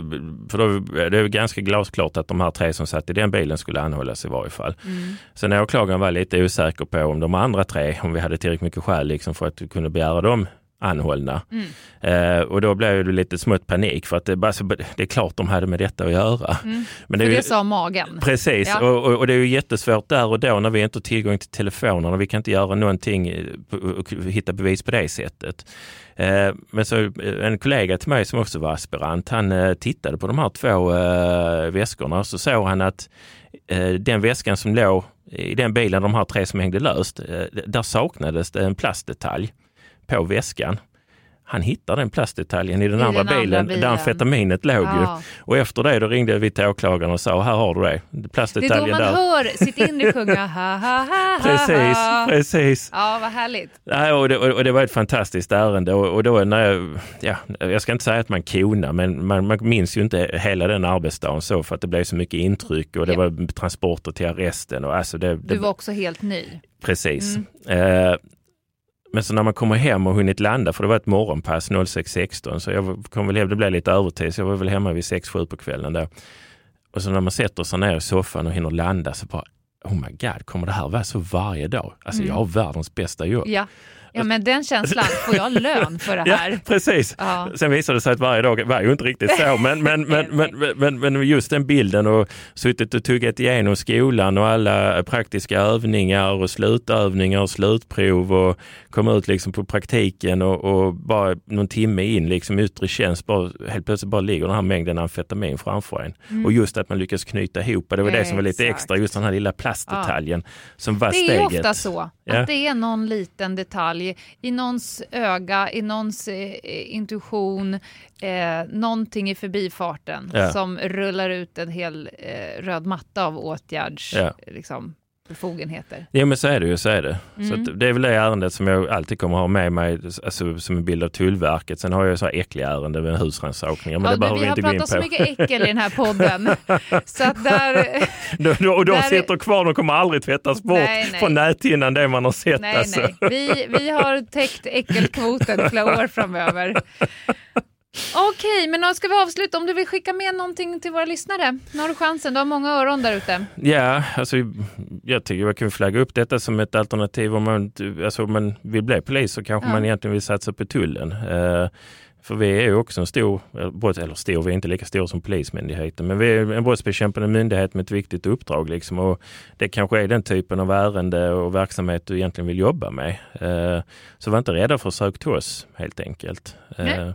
för då det är ganska glasklart att de här tre som satt i den bilen skulle anhållas i varje fall. Mm. Sen åklagaren var lite osäker på om de andra tre, om vi hade tillräckligt mycket skäl liksom för att kunna begära dem anhållna. Mm. Eh, och då blev det lite smått panik för att det, bara, det är klart de hade med detta att göra. Mm. Men det, det ju, sa magen. Precis, ja. och, och, och, det är ju jättesvårt där och då när vi inte har tillgång till telefonerna. Vi kan inte göra någonting och hitta bevis på det sättet. Eh, men så eh, en kollega till mig som också var aspirant, han eh, tittade på de här två eh, väskorna och så såg han att eh, den väskan som låg i den bilen, de här tre som hängde löst, eh, där saknades det en plastdetalj på väskan. Han hittar den plastdetaljen i den, I andra, den bilen, bilen, där amfetaminet låg. Ja. Ju. Och efter det då ringde vi till åklagaren och sa, här har du det. Plastdetaljen det är då man där. hör sitt inre sjunga ha ha ha Precis, precis. Ja, vad härligt. Ja, och, det, och det var ett fantastiskt ärende och, och då när jag, ja, jag ska inte säga att man konar, men man, man minns ju inte hela den arbetsdagen så för att det blev så mycket intryck och det ja. var transporter till arresten. Och alltså det, det, du var också helt ny. Precis. Mm. Eh, men så när man kommer hem och hunnit landa, för det var ett morgonpass 06.16, så jag kom väl hem, det blev lite övertid, så jag var väl hemma vid 6-7 på kvällen där. Och så när man sätter sig ner i soffan och hinner landa så bara, oh my god, kommer det här vara så varje dag? Alltså mm. jag har världens bästa jobb. Ja. Ja men den känslan, får jag lön för det här? Ja, precis. Ja. Sen visade det sig att varje dag var ju inte riktigt så, men, men, men, men, men, men, just den bilden och suttit och tuggat igenom skolan och alla praktiska övningar och slutövningar och slutprov och komma ut liksom på praktiken och, och bara någon timme in liksom yttre tjänst, bara, helt plötsligt bara ligger den här mängden amfetamin framför en. Mm. Och just att man lyckas knyta ihop, det var det som var lite extra, just den här lilla plastdetaljen ja. som var steget. Det är ofta så, att det är någon liten detalj detalj i någons öga, i någons eh, intuition, eh, någonting i förbifarten ja. som rullar ut en hel eh, röd matta av åtgärds... Ja. Liksom, befogenheter. Ja men så är det ju, så är det. Mm. Så det är väl det ärendet som jag alltid kommer ha med mig alltså, som en bild av Tullverket. Sen har jag så här äckliga ärenden med husrannsakningar. Men ja, det behöver vi inte gå in på. Vi har pratat så mycket äckel i den här podden. så att där, och de där, sitter kvar, de kommer aldrig tvättas bort nej, nej. på näthinnan det man har sett. Nej, alltså. nej. Vi, vi har täckt äckelkvoten flera år framöver. Okej, men nu ska vi avsluta. Om du vill skicka med någonting till våra lyssnare, nu har du chansen. Du har många öron där ute. Ja, alltså, jag tycker man kan flagga upp detta som ett alternativ. Om man, alltså, om man vill bli polis så kanske ja. man egentligen vill satsa på tullen. Uh, för vi är ju också en stor, eller stor, vi är inte lika stor som Polismyndigheten, men vi är en brottsbekämpande myndighet med ett viktigt uppdrag. Liksom, och det kanske är den typen av ärende och verksamhet du egentligen vill jobba med. Uh, så var inte rädda för att söka till oss helt enkelt. Uh,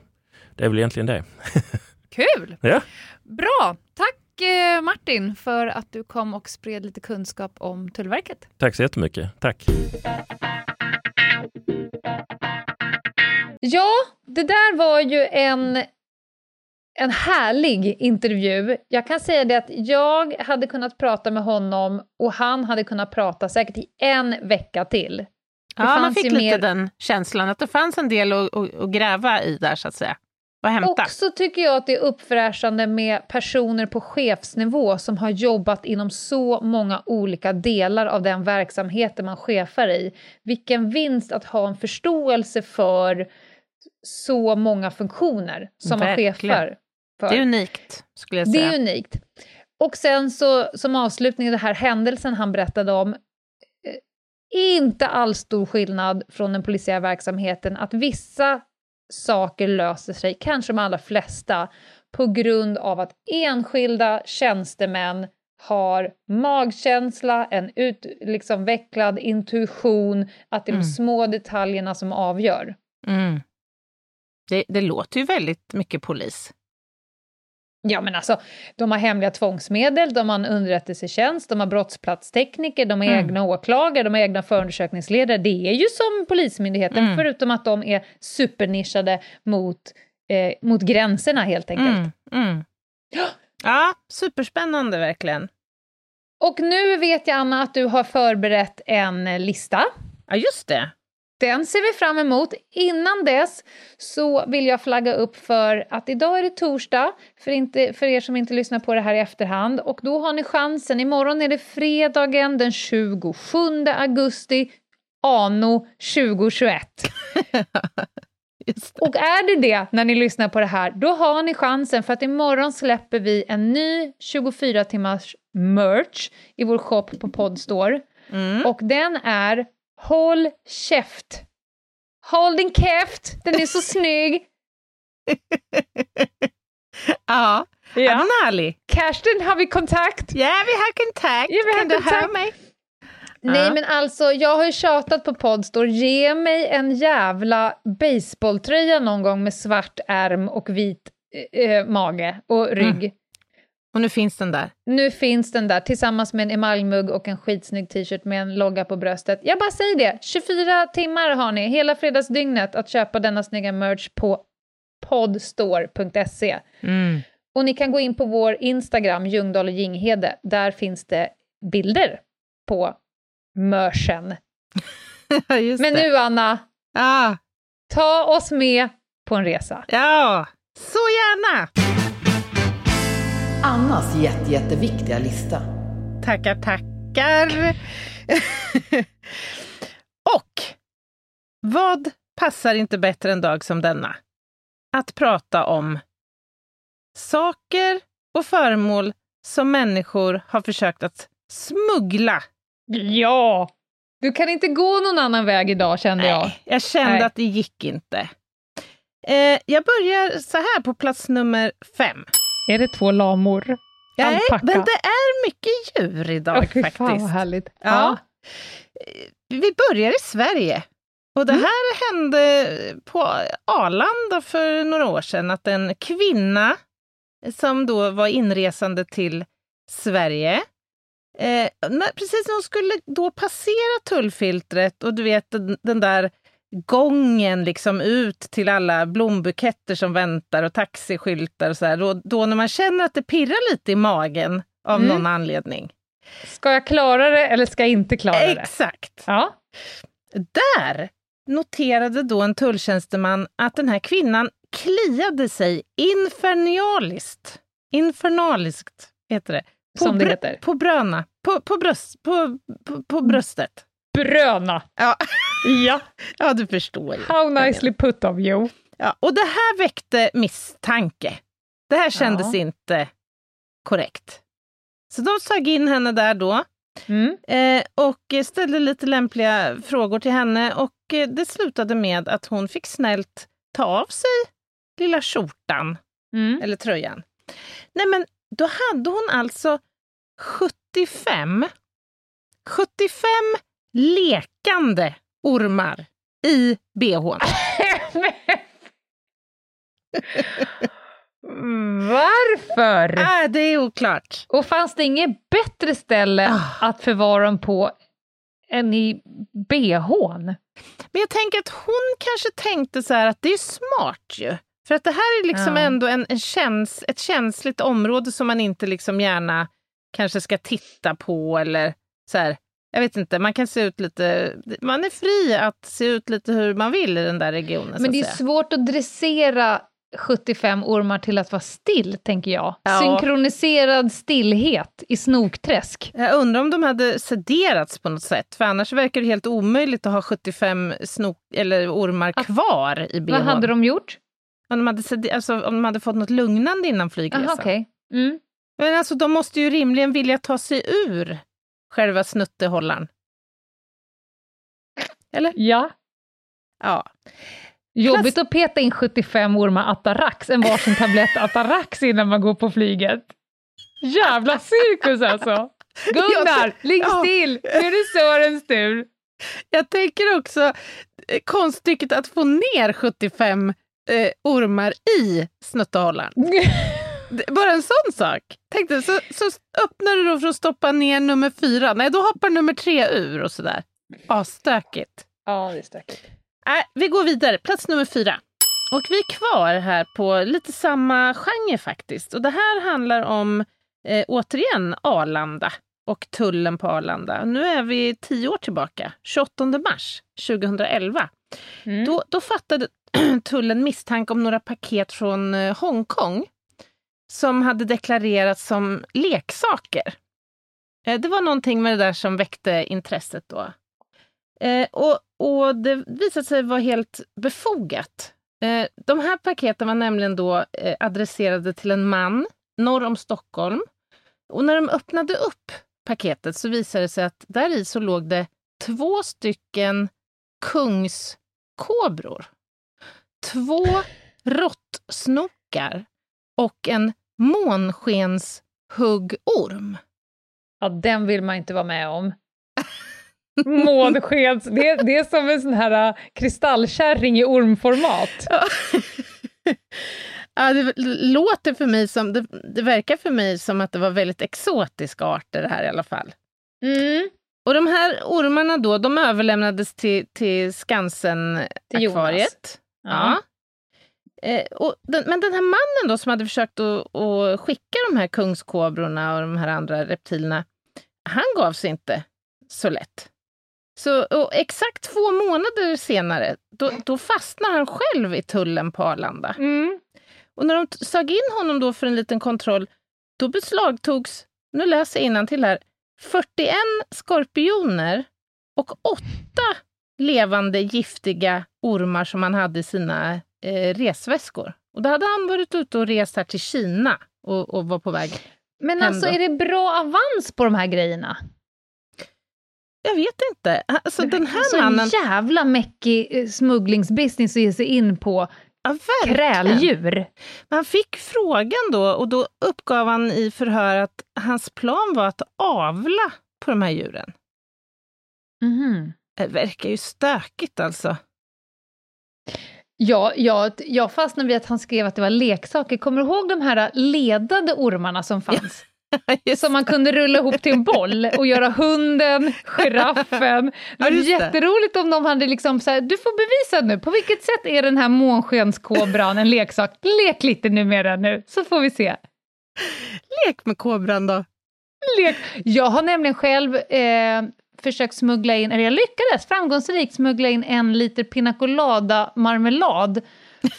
det är väl egentligen det. Kul! Ja. Bra! Tack eh, Martin för att du kom och spred lite kunskap om Tullverket. Tack så jättemycket. Tack. Ja, det där var ju en en härlig intervju. Jag kan säga det att jag hade kunnat prata med honom och han hade kunnat prata säkert i en vecka till. Ja, man fick ju lite mer- den känslan att det fanns en del att, att, att gräva i där, så att säga. Och hämta. Också tycker jag att det är uppfräschande med personer på chefsnivå som har jobbat inom så många olika delar av den verksamheten man chefar i. Vilken vinst att ha en förståelse för så många funktioner som man Verkligen. chefar för. Det är unikt, skulle jag Det säga. är unikt. Och sen så som avslutning, den här händelsen han berättade om, eh, inte alls stor skillnad från den polisiära verksamheten, att vissa saker löser sig, kanske de allra flesta, på grund av att enskilda tjänstemän har magkänsla, en utvecklad intuition, att det är de Mm. små detaljerna som avgör. Mm. Det, det låter ju väldigt mycket polis. Ja, men alltså, de har hemliga tvångsmedel, de har en underrättelsetjänst, de har brottsplatstekniker, de har Mm. egna åklagare, de har egna förundersökningsledare. Det är ju som Polismyndigheten, Mm. förutom att de är supernischade mot, eh, mot gränserna helt enkelt. Mm. Mm. Ja, superspännande verkligen. Och nu vet jag, Anna, att du har förberett en lista. Ja, just det. Den ser vi fram emot. Innan dess så vill jag flagga upp för att idag är det torsdag, för, inte, för er som inte lyssnar på det här i efterhand. Och då har ni chansen. Imorgon är det fredagen den 27 augusti, anno 2021. Just det. Och är det det när ni lyssnar på det här, då har ni chansen för att imorgon släpper vi en ny 24 timmars merch i vår shop på Podstore. Mm. Och den är Håll käft. Håll din käft, den är så snygg. Ja, ja. härlig. Kersten, har vi kontakt? Ja, vi har kontakt. Ja, vi har kan du kontakt. höra mig? Nej men alltså, jag har ju tjatat på Podstore, ge mig en jävla baseballtröja någon gång med svart ärm och vit eh, mage och rygg. Och nu finns den där. Nu finns den där tillsammans med en emaljmugg och en skitsnygg t-shirt med en logga på bröstet. Jag bara säger det, 24 timmar har ni, hela fredagsdygnet att köpa denna snygga merch på podstore.se. Mm. Och ni kan gå in på vår Instagram, Ljungdahl och Ginghede. Där finns det bilder på merchen. just Men det. nu, Anna, Ja, ta oss med på en resa. ja, så gärna. Annas jätte, jätteviktiga lista. Tackar, tackar. Och vad passar inte bättre en dag som denna? Att prata om saker och föremål som människor har försökt att smuggla. Ja! Du kan inte gå någon annan väg idag, kände jag. Nej, jag kände Nej. att det gick inte. Eh, jag börjar så här på plats nummer fem. Är det två lamor? Nej, Alpacka. men det är mycket djur idag fy faktiskt. Fan vad härligt. Ja. Eh, Vi börjar i Sverige. Och det Mm. här hände på Arlanda för några år sedan, att en kvinna som då var inresande till Sverige, eh, precis när hon skulle då passera tullfiltret och du vet den, den där gången liksom ut till alla blombuketter som väntar och taxiskyltar och så här, då, då när man känner att det pirrar lite i magen av Mm. någon anledning. Ska jag klara det eller ska jag inte klara det? Exakt. Ja. Där noterade då en tulltjänsteman att den här kvinnan kliade sig infernaliskt. Infernaliskt heter det. På Som det heter. På bröna. På, på, bröst, på, på, på bröstet. Bröna. Ja. Ja. ja, du förstår ju. How nicely put of you. Ja, och det här väckte misstanke. Det här kändes Ja. inte korrekt. Så de sög in henne där då. Mm. Eh, och ställde lite lämpliga frågor till henne och eh, det slutade med att hon fick snällt ta av sig lilla skjortan, Mm. eller tröjan. Nej men då hade hon alltså 75, 75 lekande ormar i bhn. Varför? Ah, det är oklart. Och fanns det inget bättre ställe Ah. att förvara dem på än i bhn? Men jag tänker att hon kanske tänkte så här att det är smart ju. För att det här är liksom Ja. ändå en, en käns, ett känsligt område som man inte liksom gärna kanske ska titta på eller så här. Jag vet inte, man kan se ut lite... Man är fri att se ut lite hur man vill i den där regionen. Men det är att säga. svårt att dressera 75 ormar till att vara still, tänker jag. Ja. Synkroniserad stillhet i snokträsk. Jag undrar om de hade sederats på något sätt, för annars verkar det helt omöjligt att ha 75 snok eller ormar kvar i bh. Vad hade de gjort? Om de hade, alltså, om de hade fått något lugnande innan flygresan. Aha, okej. Mm. Men alltså, de måste ju rimligen vilja ta sig ur själva snuttehållaren. Eller? Ja. Ja. Jobbigt att peta in 75 ormar Atarax, en varsin tablett Atarax innan man går på flyget. Jävla cirkus alltså! Gunnar, ligg still! Nu är det Sörens tur. Jag tänker också eh, konststycket att få ner 75 eh, ormar i snuttehållaren. Bara en sån sak. Tänk dig, så, så öppnar du då för att stoppa ner nummer fyra. Nej, då hoppar nummer tre ur och sådär. Asstökigt. Ja, det är stökigt. Nej, vi går vidare. Plats nummer fyra. Och vi är kvar här på lite samma genre faktiskt. Och det här handlar om, eh, återigen, Arlanda och tullen på Arlanda. Nu är vi tio år tillbaka, 28 mars 2011. Mm. Då, då fattade tullen misstanke om några paket från eh, Hongkong som hade deklarerats som leksaker. Eh, det var någonting med det där som väckte intresset då. Eh, och, och det visade sig vara helt befogat. Eh, de här paketen var nämligen då adresserade till en man norr om Stockholm. Och när de öppnade upp paketet så visade det sig att där i så låg det två stycken kungskobror. Två råttsnokar och en månskenshuggorm. Ja, den vill man inte vara med om. Månskens... Det, är- det är som en sån här äh, kristallkärring i ormformat. Ja, det låter för mig som, det, det verkar för mig som att det var väldigt exotiska arter det här i alla fall. Mm. Och de här ormarna då, de överlämnades till, till. Skansen-akvariet. Ja. Ja. Eh, den, men den här mannen då som hade försökt att, att skicka de här kungskobrorna och de här andra reptilerna, han gav sig inte så lätt. Så exakt två månader senare, då, då fastnar han själv i tullen på Arlanda. Mm. Och när de sög in honom då för en liten kontroll, då beslagtogs, nu läser jag till här, 41 skorpioner och åtta levande giftiga ormar som han hade i sina eh, resväskor. Och då hade han varit ute och rest här till Kina och, och var på väg. Men Hem alltså, då. är det bra avans på de här grejerna? Jag vet inte. Alltså den här alltså, mannen... En jävla mäckig eh, smugglingsbusiness att ge sig in på Ja, kräldjur. Han fick frågan då och då uppgav han i förhör att hans plan var att avla på de här djuren. Mhm. Det verkar ju stökigt alltså. Ja, ja, jag fastnade vid att han skrev att det var leksaker. Kommer du ihåg de här ledade ormarna som fanns? som man kunde rulla ihop till en boll och göra hunden, giraffen. Det Ja, var just det. jätteroligt om de hade liksom så här, du får bevisa nu, på vilket sätt är den här månskenskobran en leksak? Lek lite numera nu, så får vi se. Lek med kobran då. Lek. Jag har nämligen själv eh, försökt smuggla in, eller jag lyckades framgångsrikt smuggla in en liter pina colada marmelad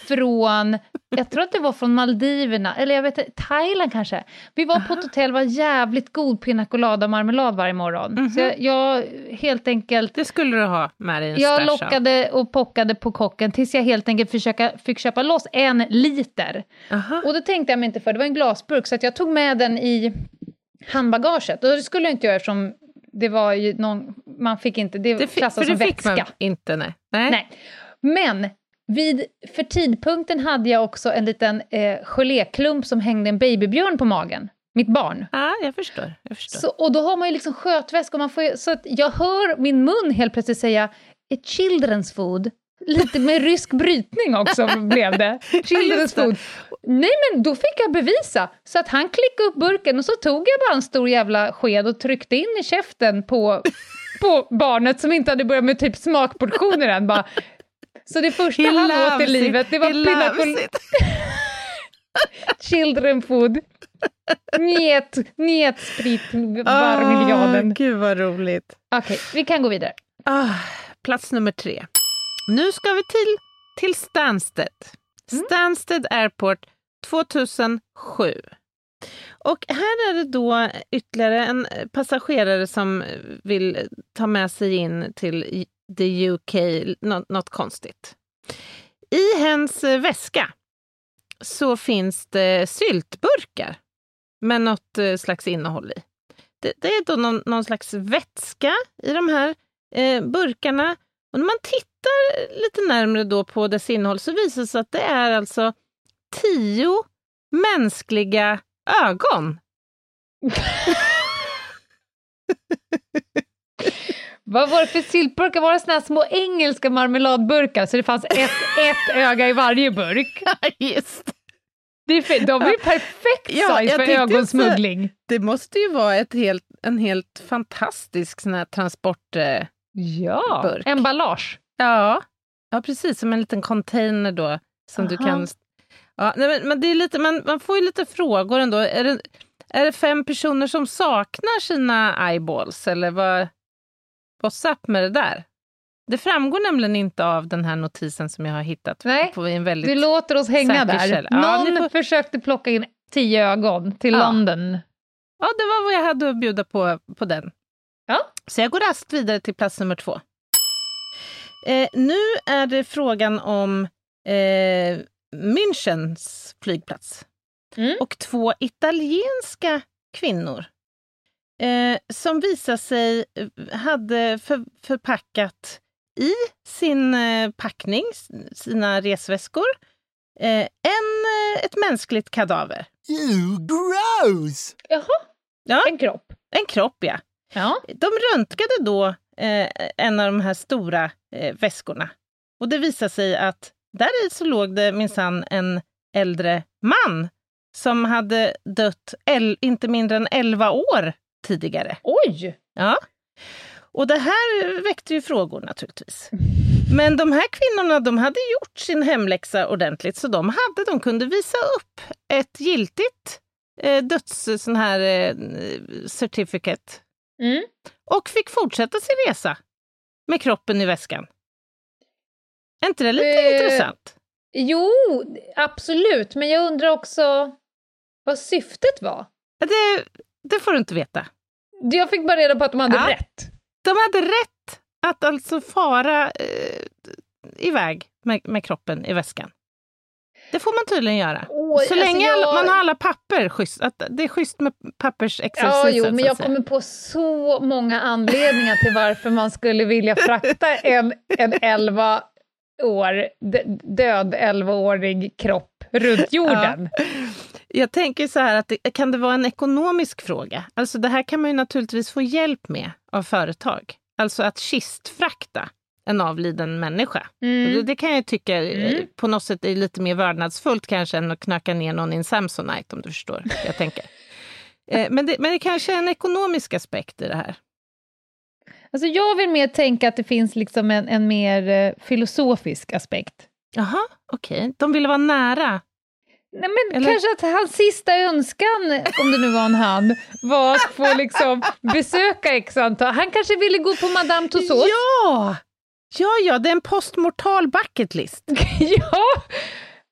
från, jag tror att det var från Maldiverna, eller jag vet inte, Thailand kanske. Vi var på ett hotell, var jävligt god pina colada marmelad varje morgon. Så jag, jag helt enkelt Det skulle du ha med dig jag lockade och pockade på kocken tills jag helt enkelt försöka, fick köpa loss en liter. Aha. Och då tänkte jag mig inte för, det var en glasburk, så jag tog med den i handbagaget. Och det skulle jag inte göra eftersom det var ju någon, man fick inte, det, Det klassas som det fick vätska. man inte, nej. nej. Nej. Men vid, för tidpunkten hade jag också en liten eh, geléklump som hängde en babybjörn på magen. Mitt barn. Ja, jag förstår. Jag förstår. Så, och då har man ju liksom skötväska och man får så att jag hör min mun helt plötsligt säga ett children's food. Lite med rysk brytning också blev det. Det. food. Nej men då fick jag bevisa. Så att han klickade upp burken och så tog jag bara en stor jävla sked och tryckte in i käften på, på barnet som inte hade börjat med typ smakportioner än. Bara, Så det första He han åt i livet, det var it. children food. Njet, njet sprit varmiljarden. Åh, Gud vad roligt. Okej, vi kan gå vidare. Ah, plats nummer tre. Nu ska vi till, till Stansted. Mm. Stansted Airport 2007. Och här är det då ytterligare en passagerare som vill ta med sig in till the UK, något, något konstigt. I hens väska så finns det syltburkar med något eh, slags innehåll i. Det, det är då någon, någon slags vätska i de här eh, burkarna. Och när man tittar lite närmre då på dess innehåll så visar det sig att det är alltså tio mänskliga ögon. Vad var det för syltburkar? Var det såna små engelska marmeladburkar så det fanns ett, ett öga i varje burk? Just Det är de är ju perfekt Ja, size för ögonsmuggling. Det måste ju vara ett helt, en helt fantastisk sån transport... Eh, Ja, burk. emballage. ja. ja, precis. Som en liten container då. Som du kan... Ja, nej, men, men det är lite, man, man får ju lite frågor ändå. Är det, är det fem personer som saknar sina eyeballs? Eller vad... What's up med det där? Det framgår nämligen inte av den här notisen som jag har hittat. Nej, på en väldigt... Vi låter oss hänga där. källa. Ja, Någon ni får- försökte plocka in tio ögon till Ja. London. Ja, det var vad jag hade att bjuda på, på den. Ja. Så jag går raskt vidare till plats nummer två. Eh, nu är det frågan om eh, Münchens flygplats. Mm. Och två italienska kvinnor eh, som visar sig eh, hade för, förpackat i sin eh, packning, sina resväskor, eh, en, eh, ett mänskligt kadaver. Jaha, Ja. en kropp. En kropp, ja. Ja. De röntgade då eh, en av de här stora eh, väskorna. Och det visade sig att där i så låg det minsann en äldre man som hade dött el- inte mindre än 11 år tidigare. Oj! Ja. Och det här väckte ju frågor naturligtvis. Men de här kvinnorna de hade gjort sin hemläxa ordentligt så de, hade, de kunde visa upp ett giltigt eh, döds sån här eh, certificate Mm. och fick fortsätta sin resa med kroppen i väskan. Är inte det lite Eh, intressant? Jo, absolut. Men jag undrar också vad syftet var. Det, det får du inte veta. Jag fick bara reda på att de hade Ja. rätt. De hade rätt att alltså fara eh, iväg med, med kroppen i väskan. Det får man tydligen göra. Åh, så alltså länge jag- man har alla papper, schysst, att det är schysst med pappersexercisen. Ja, jo, men jag kommer på så många anledningar till varför man skulle vilja frakta en, en 11 år, död 11-årig kropp runt jorden. Jag tänker så här att det, kan det vara en ekonomisk fråga? Alltså det här kan man ju naturligtvis få hjälp med av företag. Alltså att kistfrakta en avliden människa. Mm. Det, det kan jag tycka eh, Mm. på något sätt är lite mer vördnadsfullt kanske än att knacka ner någon i en Samsonite om du förstår. vad Jag tänker. Eh, men, det, men det kanske är en ekonomisk aspekt i det här. Alltså jag vill mer tänka att det finns liksom en, en mer eh, filosofisk aspekt. Jaha, okej. De ville vara nära. Nej, men Eller? kanske att hans sista önskan, om det nu var en han, var att få liksom besöka x antal. Han kanske ville gå på Madame Tussauds. Ja! Ja, ja, det är en postmortal bucket list. ja!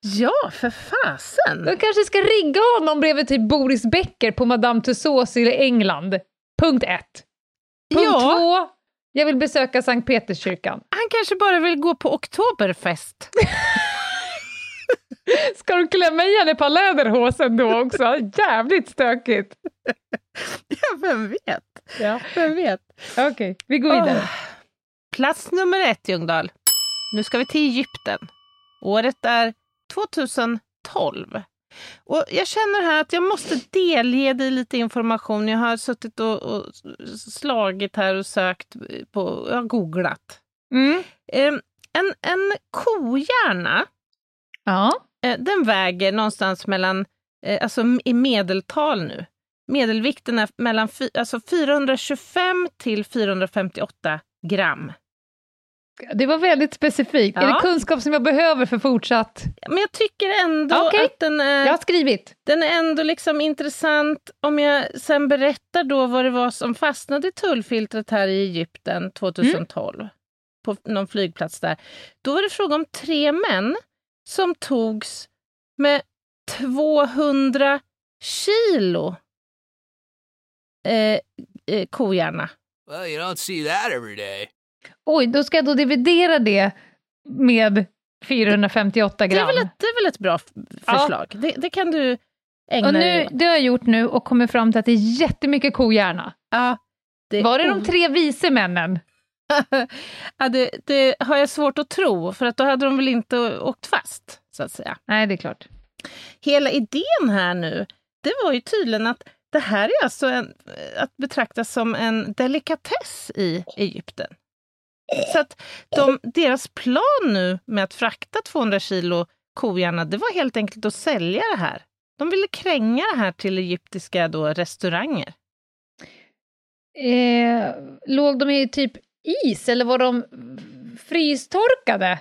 Ja, för fasen! De kanske ska rigga honom bredvid typ Boris Becker på Madame Tussauds i England. Punkt ett. Punkt Ja. två, jag vill besöka Sankt Peterskyrkan. Han kanske bara vill gå på oktoberfest. Ska du klämma i henne på läderhosen då också? Jävligt stökigt. Ja, vem vet? Ja. Vem vet? Okej, vi går vidare. Åh. Plats nummer ett, Ljungdahl. Nu ska vi till Egypten. Året är 2012. Och jag känner här att jag måste delge dig lite information. Jag har suttit och, och slagit här och sökt på, jag har googlat. Mm. Eh, en, en kohjärna, Ja. eh, den väger någonstans mellan, eh, alltså i medeltal nu, medelvikten är mellan alltså 425 till 458 gram. Det var väldigt specifikt. Ja. Är det kunskap som jag behöver för fortsatt... Men jag tycker ändå Okej. att den är, Jag har skrivit. den är ändå liksom intressant. Om jag sen berättar då vad det var som fastnade i tullfiltret här i Egypten 2012, på någon flygplats där. Då var det fråga om tre män som togs med 200 kilo eh, eh, kohjärna. Well, you don't see that every day. Oj, då ska jag då dividera det med 458 Det är, gram. väl ett, det är väl ett bra f- Ja. förslag? Det, det kan du ägna Och dig nu, åt. det har jag gjort nu och kommit fram till att det är jättemycket kohjärna. Ja, det, Var det de tre vise männen? ja, det, det har jag svårt att tro, för att då hade de väl inte åkt fast, så att säga. Nej, det är klart. Hela idén här nu, det var ju tydligen att det här är alltså en, att betrakta som en delikatess i Egypten. Så att de, deras plan nu med att frakta 200 kilo kohjärna, det var helt enkelt att sälja det här. De ville kränga det här till egyptiska då restauranger. Eh, låg de i typ is eller var de frystorkade?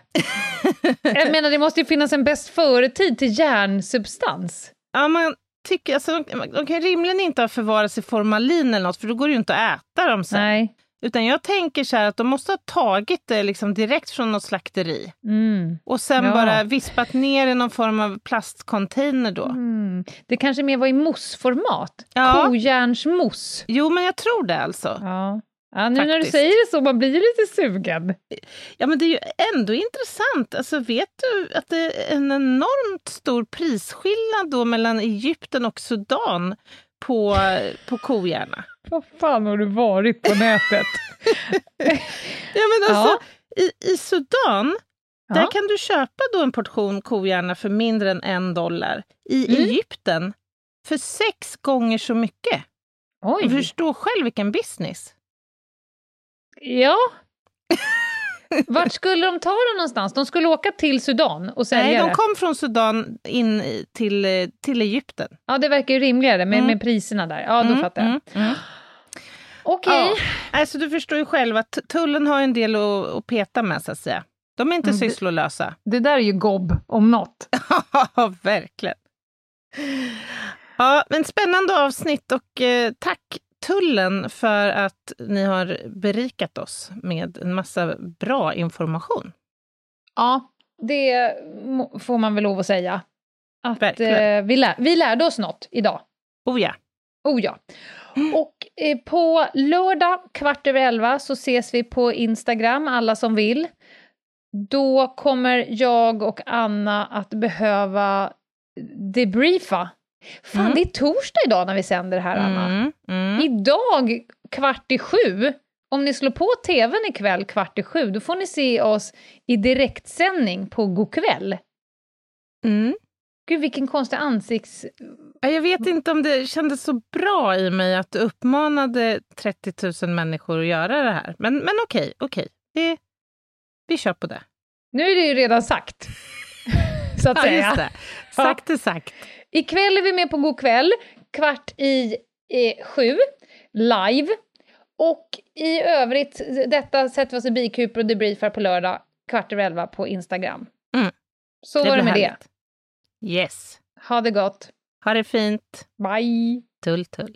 jag menar, det måste ju finnas en bäst före-tid till järnsubstans. Ja, man tycker, alltså, de, de kan rimligen inte ha förvarats i formalin eller något, för då går det ju inte att äta dem sen. Nej. Utan jag tänker så att de måste ha tagit det liksom direkt från något slakteri Mm. och sen Ja. bara vispat ner i någon form av plastcontainer då. Mm. Det kanske mer var i mossformat. Ja. Kojärnsmousse. Jo, men jag tror det alltså. Ja. Ja, nu när du Faktiskt. säger det så, man blir ju lite sugen. Ja, men det är ju ändå intressant. Alltså, vet du att det är en enormt stor prisskillnad då mellan Egypten och Sudan på, på kohjärna? Vad fan har du varit på nätet? Ja, men alltså, Ja. i, I Sudan Ja. där kan du köpa då en portion kohjärna för mindre än en dollar. I Mm. Egypten för sex gånger så mycket. Oj. Förstå själv vilken business. Ja. Vart skulle de ta dem någonstans? De skulle åka till Sudan och sälja Nej, de det? kom från Sudan in till, till Egypten. Ja, det verkar ju rimligare med, Mm. med priserna där. Ja, då Mm, fattar jag. mm, mm. Okej. Ja. Alltså, du förstår ju själv att tullen har en del att, att peta med, så att säga. De är inte Mm, det- sysslolösa. Det där är ju gobb om något. Ja, verkligen. Ja, men spännande avsnitt och eh, tack Tullen för att ni har berikat oss med en massa bra information. Ja, det får man väl lov att säga. Att eh, vi, lär, vi lärde oss något idag. Oh ja. Oh ja. Och eh, på lördag kvart över elva så ses vi på Instagram, alla som vill. Då kommer jag och Anna att behöva debriefa. Fan, Mm. det är torsdag idag när vi sänder här, Anna. Mm, mm. Idag kvart i sju. Om ni slår på tvn ikväll kvart i sju, då får ni se oss i direktsändning på Go'kväll. Mm. Gud, vilken konstig ansikts... Ja, Jag vet inte om det kändes så bra i mig att du uppmanade 30 000 människor att göra det här. Men, men okej, okej. Det, vi kör på det. Nu är det ju redan sagt. Så att Ja, säga. Det. Sagt är sagt. Ikväll är vi med på God kväll, kvart i eh, sju, live. Och i övrigt, detta sätter vi oss i bikuper och debriefar på lördag, kvart över elva på Instagram. Mm. Så var det med härligt. det. Yes. Ha det gott. Ha det fint. Bye! Tull, tull.